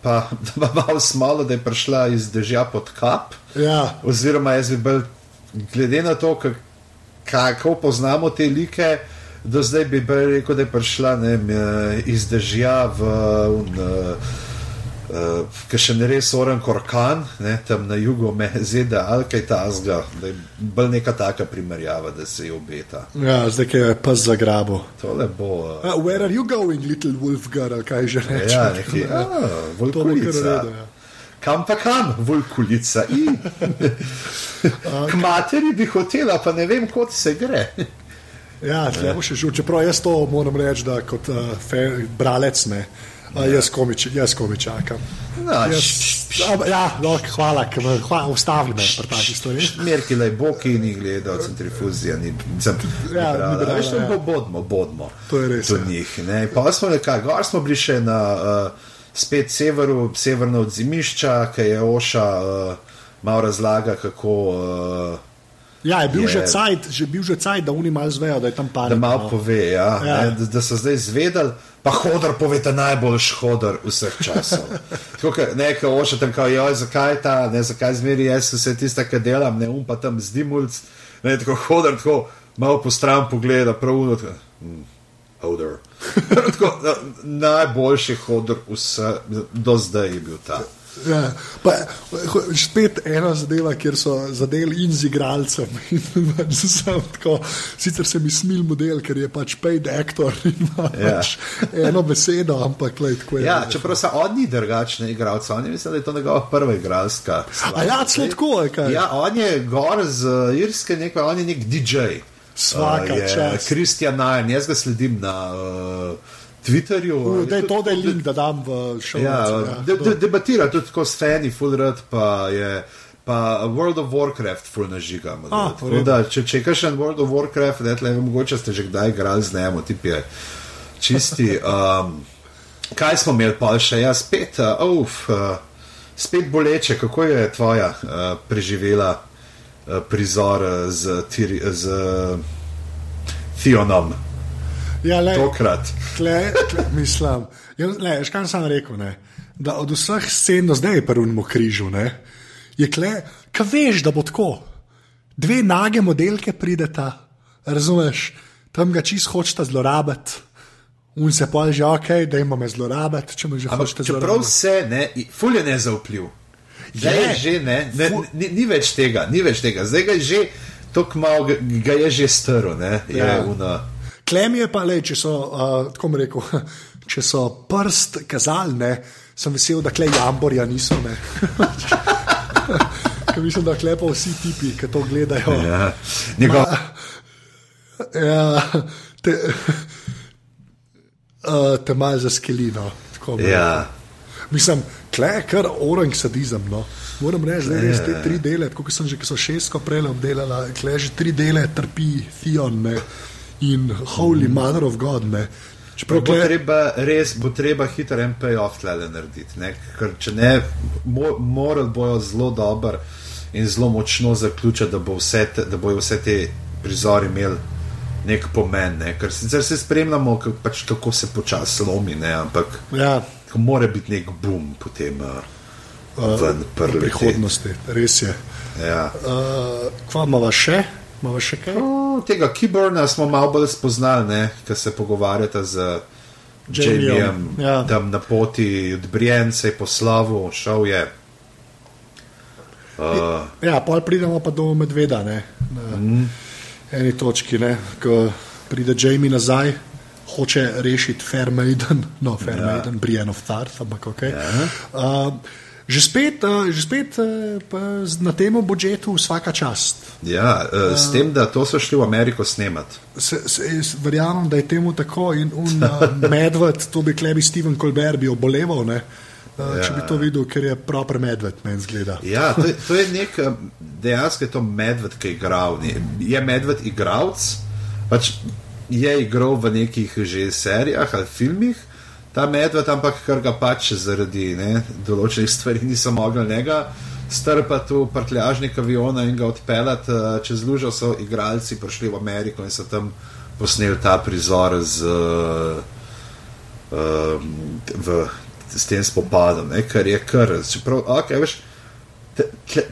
Speaker 1: Pa da bi malo smalo, da je prišla iz dežja pod kap.
Speaker 2: Ja.
Speaker 1: Oziroma, jaz bi bil, glede na to, kako poznamo te like. Do zdaj bi rekel, da je prišla ne, iz držav v. Un, uh, uh, ki še ne res oren korkan, ne, tam na jugu me zeda ali kaj tasga, da je bolj neka taka primerjava, da se je obeta.
Speaker 2: Ja, zdaj je pa za grabo.
Speaker 1: Tole bo. Uh,
Speaker 2: uh, where are you going, little wolf girl, kaj že reče?
Speaker 1: Ja, nekaj, uh, volkulica. Kam pa kam, volkulica. K materi bi hotela, pa ne vem, kot se gre.
Speaker 2: Ja, tle bo še žul. Čeprav jaz to moram reči, da kot uh, bralec ne. Uh, jaz komi, jaz komi čakam.
Speaker 1: No,
Speaker 2: Jaz, ja, no, hvala, ker me hvala, ustavili me pri takih stvareh.
Speaker 1: Merki le boki ni gledal, centrifuzija ni. Sem,
Speaker 2: Ja,
Speaker 1: Veš, to
Speaker 2: ja.
Speaker 1: bo bodmo, bodmo.
Speaker 2: To je res,
Speaker 1: Do
Speaker 2: ja.
Speaker 1: njih. Ne. Pa smo nekaj, gor smo bili še na uh, spet severu, severno od zimišča, ki je Oša uh, malo razlaga, kako. Uh,
Speaker 2: Ja, je bil
Speaker 1: Je-
Speaker 2: že cajt, že bil že cajt, da oni malo zvejo, da je tam panika.
Speaker 1: Da malo
Speaker 2: no.
Speaker 1: pove, ja,
Speaker 2: Ja.
Speaker 1: Ne, da, da so zdaj izvedeli, pa hodor pove, da najboljši hodor vseh časov. Tako, ke- ne, ka oša tam kao, joj, zakaj ta, ne, zakaj zmeri jaz vse tiste, ki delam, ne, um pa tam zdimulc, ne, tako hodor, tako malo po stran pogleda, prav uno, tako, hm, hodor. tako, na, najboljši hodor vse, do zdaj je bil ta.
Speaker 2: Ja, pa, spet ena zadeva, kjer so zadeli in z igralcem. In pač tako, sicer se mi smil model, ker je pač paid actor in ima
Speaker 1: Ja.
Speaker 2: pač eno besedo, ampak lej, tako je.
Speaker 1: Ja, čeprav so oni drugačni igralci, oni mislijo, da je to njegova prva igralska.
Speaker 2: A ja, celo tako je, kaj?
Speaker 1: Ja, on je gor z uh, Irske, nek, on je nek DJ.
Speaker 2: Svaka
Speaker 1: je
Speaker 2: čast.
Speaker 1: Kristjan Najan, jaz ga sledim na uh, Twitterju.
Speaker 2: U,
Speaker 1: Je
Speaker 2: Da je to, da je link, da dam v šov.
Speaker 1: Ja, de, de, debatira tudi tako s fani, full rad, pa je. Pa World of Warcraft, full nažiga.
Speaker 2: A, v
Speaker 1: Tako
Speaker 2: redu.
Speaker 1: da, če, če je kakšen World of Warcraft, ne, tle, mogoče ste že kdaj igrali z njim, tip je čisti. Um, kaj smo imeli pa še? Ja, spet, uh, uf, uh, spet boleče, kako je tvoja uh, preživela uh, prizor uh, z, tiri, z uh, Theonom
Speaker 2: Ja, lej,
Speaker 1: tokrat.
Speaker 2: Tle, tle, mislim, ja, le, veš, kaj sem rekel, ne? da od vseh scen do zdaj je prvemu križu, ne? je kle, kaj veš, da bo tako. Dve nage modelke prideta, razumeš, tam ga čist hočeta zlorabiti. Un se pa že ok, da ima me zlorabiti, če me že
Speaker 1: Ampak
Speaker 2: hočete
Speaker 1: čeprav
Speaker 2: zlorabiti.
Speaker 1: se, ne, i- ful je nezaupljiv. Zdaj je
Speaker 2: Je.
Speaker 1: že, ne, ne ni, ni več tega, ni več tega. Zdaj ga je že, tako malo ga, ga je že strl, ne, je
Speaker 2: Ja.
Speaker 1: una.
Speaker 2: Klem je pa le, če so, uh, tako bom rekel, če so prst kazali, ne, sem vesel, da klej jamborja niso. Ker mislim, da klepa vsi tipi, ki to gledajo.
Speaker 1: Ja. Njegov,
Speaker 2: Ja, te, uh, te malo za skelino. tako
Speaker 1: ja.
Speaker 2: Mislim, klej je kar orang sadizem. No. Moram reči, da res te tri dele, kot sem že, ki so šestko prej obdelala, klej že tri dele trpi Theon ne, in Holy Mother of God. Ne. Čeprav
Speaker 1: Bo
Speaker 2: klej,
Speaker 1: treba, res bo treba hiter en payoff tle narediti. Ne? Ker če ne, mo, morali bojo zelo dobro in zelo močno zaključiti, da, bo vse te, da bojo vse te prizori imeli nek pomen. Ne? Ker sicer se spremljamo, kako, pač, kako se počasi lomi, ne? ampak
Speaker 2: ja,
Speaker 1: mora biti nek boom potem uh, ven
Speaker 2: v prihodnosti, res je.
Speaker 1: Ja.
Speaker 2: Uh, kva imamo še? Imamo še kaj?
Speaker 1: No, tega Kiburna smo malo bolj spoznali, ki se pogovarjata z Jamijem,
Speaker 2: ja.
Speaker 1: tam na poti od Brienne, se je poslavil, šel je. Uh,
Speaker 2: Ja, pol pridemo pa do medveda, ne, na mm. eni točki, ne, ko pride Jamie nazaj, hoče rešiti Fair Maiden, no, Fair ja. Maiden, Brienne of Tarth, ampak ok.
Speaker 1: Ja.
Speaker 2: Uh, že spet, uh, že spet z- na tem budžetu vsaka čast.
Speaker 1: ja, uh, s tem, da to so šli v Ameriko snemati.
Speaker 2: Se, se, verjamem, da je temu tako in un medved, to bi klebi Steven Colbert bi oboleval, ne, ja. če bi to videl, ker je proper medved, meni zgleda.
Speaker 1: Ja, to, je- to je nek, eh, dejansko je to medved, ki je igral. Je medved igralec, pač je igral v nekih že serijah ali filmih, ta medved, ampak ker ga pač zaradi ne, določenih stvari niso mogli njega strpati v prtljažnik aviona in ga odpeljati eh, čez lužo, so igralci prišli v Ameriko in so tam posneli ta prizor z. Um, v, s tem spopadom, ne, kar je kar. Čeprav, okay, veš,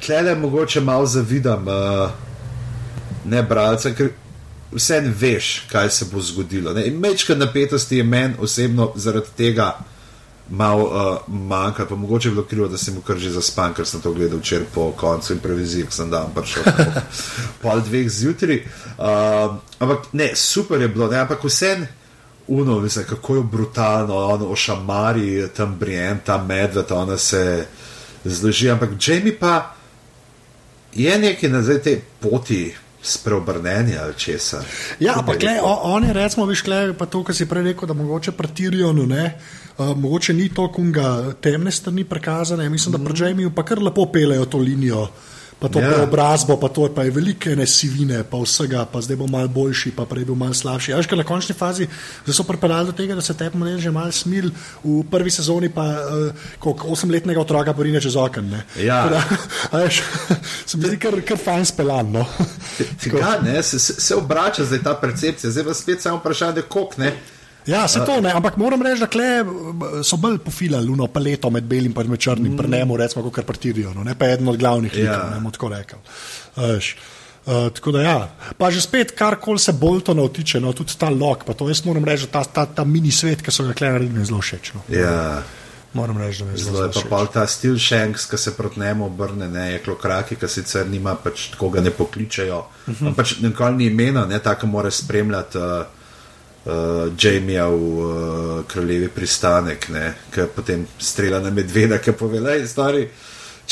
Speaker 1: tle le mogoče malo zavidam, uh, ne bralce, ker vse veš, kaj se bo zgodilo. Mečka napetosti je meni osebno zaradi tega malo uh, manjka, pa mogoče je bilo krivo, da sem mu kar že zaspan, ker sem to gledal včeraj po koncu improvizije, ki sem dan prišel po pol dveh zjutraj. Uh, ampak ne, super je bilo, ne, ampak vse. Uno, mislim, kako je brutalno, ono ošamari, tam brijen, ta medved, ona se zloži. Ampak Jamie pa je nekaj na te poti, spreobrneni ali česa.
Speaker 2: Ja, ampak oni, recimo, viš, klej, pa to, kar si prej rekel, da mogoče pretirijo, no ne. Uh, mogoče ni to, kunga temne strani prikazane, mislim, da pri Jamiu pa kar lepo pelejo to linijo. Pa to yeah. Ja. obrazbo, pa to pa je velike nesivine, pa vsega, pa zdaj bo mal boljši, pa prej bo mal slabši. Ja, že na končni fazi so pripeljali do tega, da se tebi model že mal smil, v prvi sezoni pa uh, osemletnega otroka porine čez okno.
Speaker 1: Ja.
Speaker 2: Se mi zdi kar, kar fajn speljan. No?
Speaker 1: Tega, se, se, se obrača zdaj ta percepcija, zdaj pa spet samo vprašanje, koliko ne.
Speaker 2: Ja, se to ne, ampak moram reči, da kle, so bolj pofilali luno paleto med belim in črnim, mm. prnemo, recimo, kot partirijo, no, ne pa eden od glavnih likov, ja. ne bomo tako rekel. Uh, tako da, ja. pa že spet, kar koli se bolj to navtiče, no, tudi ta lok, pa to jaz moram reči, ta, ta, ta mini svet, ki so ga kle naredili, je zelo všeč. No.
Speaker 1: Ja.
Speaker 2: Moram reči, da je zelo
Speaker 1: všeč. Pa ta stil Shanks, ki se proti njemu obrne, ne, je klokraki, ki sicer nima, pač tako ga ne pokličajo, uh mhm. -huh. pač nikoli ni imena, ne, tako mora spremljati. Uh, uh, Jamija v uh, kraljevi pristanek, ki potem strela na medveda, ki pove, da je stari.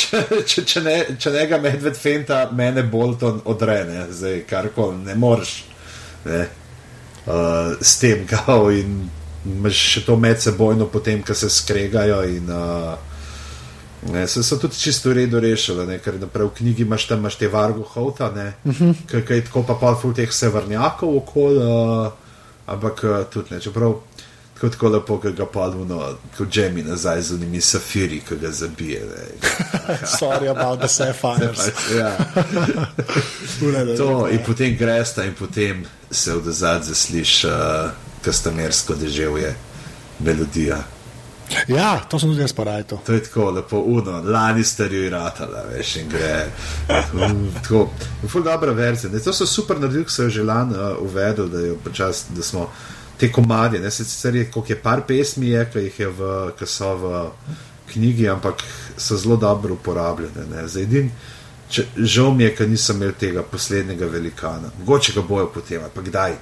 Speaker 1: Če, če, če, ne, če ne ga medved fenta, mene Bolton odrene, zdaj kar koli ne moreš ne, uh, s tem, kao in imaš še to med sebojno, potem, ko se skregajo. In, uh, ne, se so tudi čisto v redu rešili, ker naprej v knjigi imaš tam imaš te vargo hota, uh -huh. kaj je tako pa pa ful teh severnjakov okoli. Uh, ampak uh, tudi ne, čeprav tako, tako lepo, ki ga palimo, kot Jamie nazaj z unimi safiri, ki ga zabije.
Speaker 2: Sorry about the sapphires.
Speaker 1: ja. to, in potem greš ta in potem se v dozad zasliš uh, kastamersko deževje, melodija.
Speaker 2: Ja, to sem tudi jaz porajal.
Speaker 1: To je tako lepo, uno, lani starju in ratala, veš, in gre. Tako, zelo dobra verzija. To so super naredili, ki so jo že lani uh, uvedli, da, počas, da smo te komadje, ne se sicer je, koliko je par pesmi, je, ki jih je v, ki so v knjigi, ampak so zelo dobro uporabljene. Edin, če, žal mi je, ker nisem imel tega poslednjega velikana. Mogoče ga bojo potem, pa kdaj.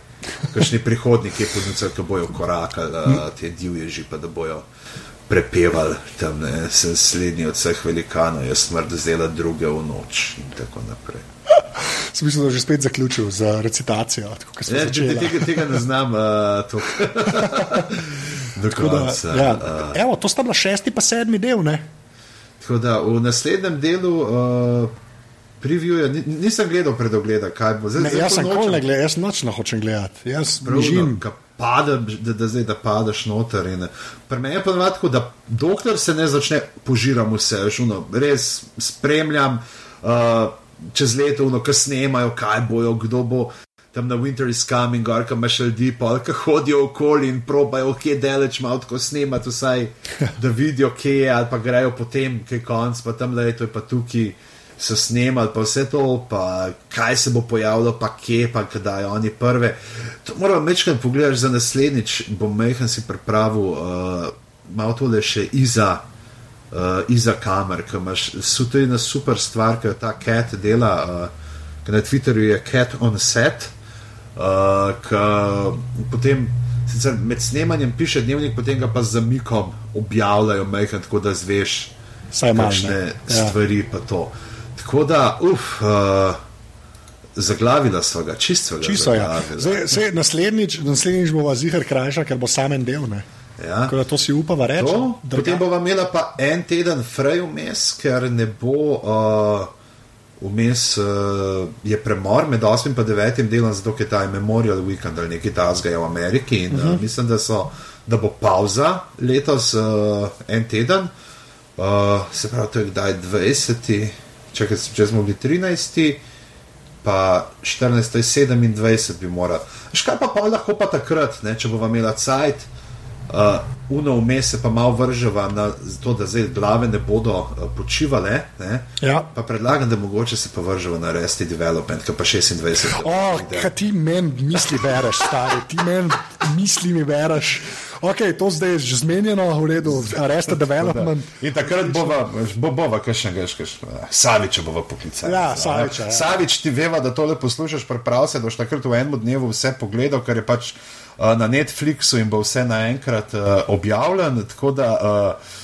Speaker 1: Kakšni prihodniki, ki bojo korakali, uh, te divje, pa da bojo prepevali tam, ne, sem slednji od vseh velikanov, je smrt zdela druge v noč in tako naprej.
Speaker 2: Smisel, da je že spet zaključil z recitacijo.
Speaker 1: Ne, tega, tega ne znam. Uh,
Speaker 2: tako da, ja. uh, evo, to sta bila šesti pa sedmi del.
Speaker 1: Tako da v naslednjem delu. Uh, Preview, nisem gledal predogleda, kaj bo zdaj.
Speaker 2: Ne, jaz sem kol ne gledal, jaz nočno hočem gledati. Jaz
Speaker 1: živim. Pada, da, da, zdaj, da padeš noter. Pri meni je pa tako, da dokler se ne začne, požiram vse, žuno, res spremljam uh, čez leto, ki snemajo, kaj bojo, kdo bo tam na Winter is Coming, gor kam še ljudi, pa ki hodijo okoli in probajo, kje je deleč, malo tako snemati, vsaj da vidijo, kje je, ali pa grejo potem, kje je konc, pa tam le je to, je pa tukaj so snemali, pa vse to, pa kaj se bo pojavilo, pa kje, pa kdaj oni prve. To moram večkrat pogledati za naslednjič, bom mehen si pripravil, uh, malo tole še iza. Uh, iza kamer, ki imaš, so to ena super stvar, ki jo ta cat dela, uh, ki na Twitterju je cat on set, uh, ki potem sicer med snemanjem piše dnevnik, potem ga pa z zamikom objavljajo, mehen, tako da zveš, kakšne ja. stvari pa to. Tako da, uf, uh, zaglavila so ga, čisto.
Speaker 2: Čisto, ja. Zdaj, zdaj, naslednjič, naslednjič bo zihar krajša, ker bo samen del. Ja. Tako da to si upava reči.
Speaker 1: Potem bova imela pa en teden frej vmes, ker ne bo. Uh, Vmes uh, je premor med 8 in 9 delom, zato je ta Memorial Weekend ali nekaj tasga v Ameriki. In, uh -huh. uh, mislim, da, so, da bo pauza letos uh, en teden, uh, se pravi, to je kdaj 20 če, če smo bili 13, pa 14, 27 bi morali. Škaj pa pa lahko pa takrat, ne, če bomo imeli cajt. Uh, uno vmes se pa malo vrževa na to, da zdaj glave ne bodo uh, počivale. Ne?
Speaker 2: Ja.
Speaker 1: Pa predlagam, da mogoče se pa vrževa na resti development, ki pa 26.
Speaker 2: Oh, kaj ti meni misli bereš, stari, ti meni misli mi bereš. Ok, to zdaj je že zmenjeno, v redu, resta development.
Speaker 1: In takrat bova, bo, bova kakšnega, Saviča bova poklicala.
Speaker 2: Ja, Saviča, ja.
Speaker 1: Savič ti veva, da tole poslušaš, preprav se, da boš takrat v enem dnevu vse pogledal, ker je pač uh, na Netflixu in bo vse naenkrat uh, objavljen. Tako da uh,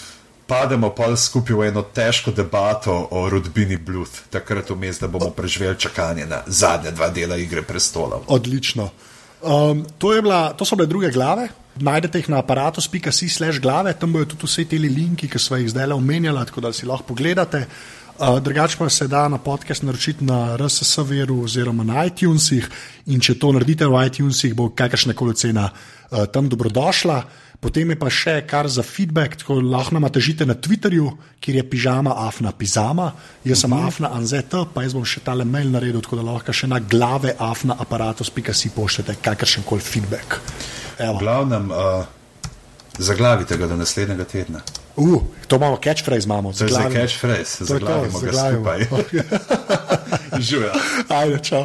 Speaker 1: pademo pa skupaj v eno težko debato o rodbini Bluth, takrat vmes, da bomo preživeli čakanje na zadnje dva dela Igre prestolov.
Speaker 2: Odlično. Um, to, bila, to so bile druge glave. Najdete jih na aparatus.si slash glave, tam bojo tudi vse te linki, ki smo jih zdaj omenjali, tako da si lahko pogledate. Uh, drugače pa se da na podcast naročiti na RSS-veru oziroma na iTunesih in če to naredite v iTunesih, bo kakršna koli cena uh, tam dobrodošla. Potem je pa še kar za feedback, tako lahko nam težite na Twitterju, kjer je pižama afna pizama, jaz sem uh -huh. afna anzet, pa jaz bom še tale mail naredil, tako da lahko še na glave afna aparatus.si pošljete kakršen koli feedback.
Speaker 1: V glavnem, uh, zaglavite ga do naslednjega tedna.
Speaker 2: Uh, to imamo catchphrase, imamo.
Speaker 1: To je za catchphrase, zaglavimo ga skupaj.
Speaker 2: Ajde, čau.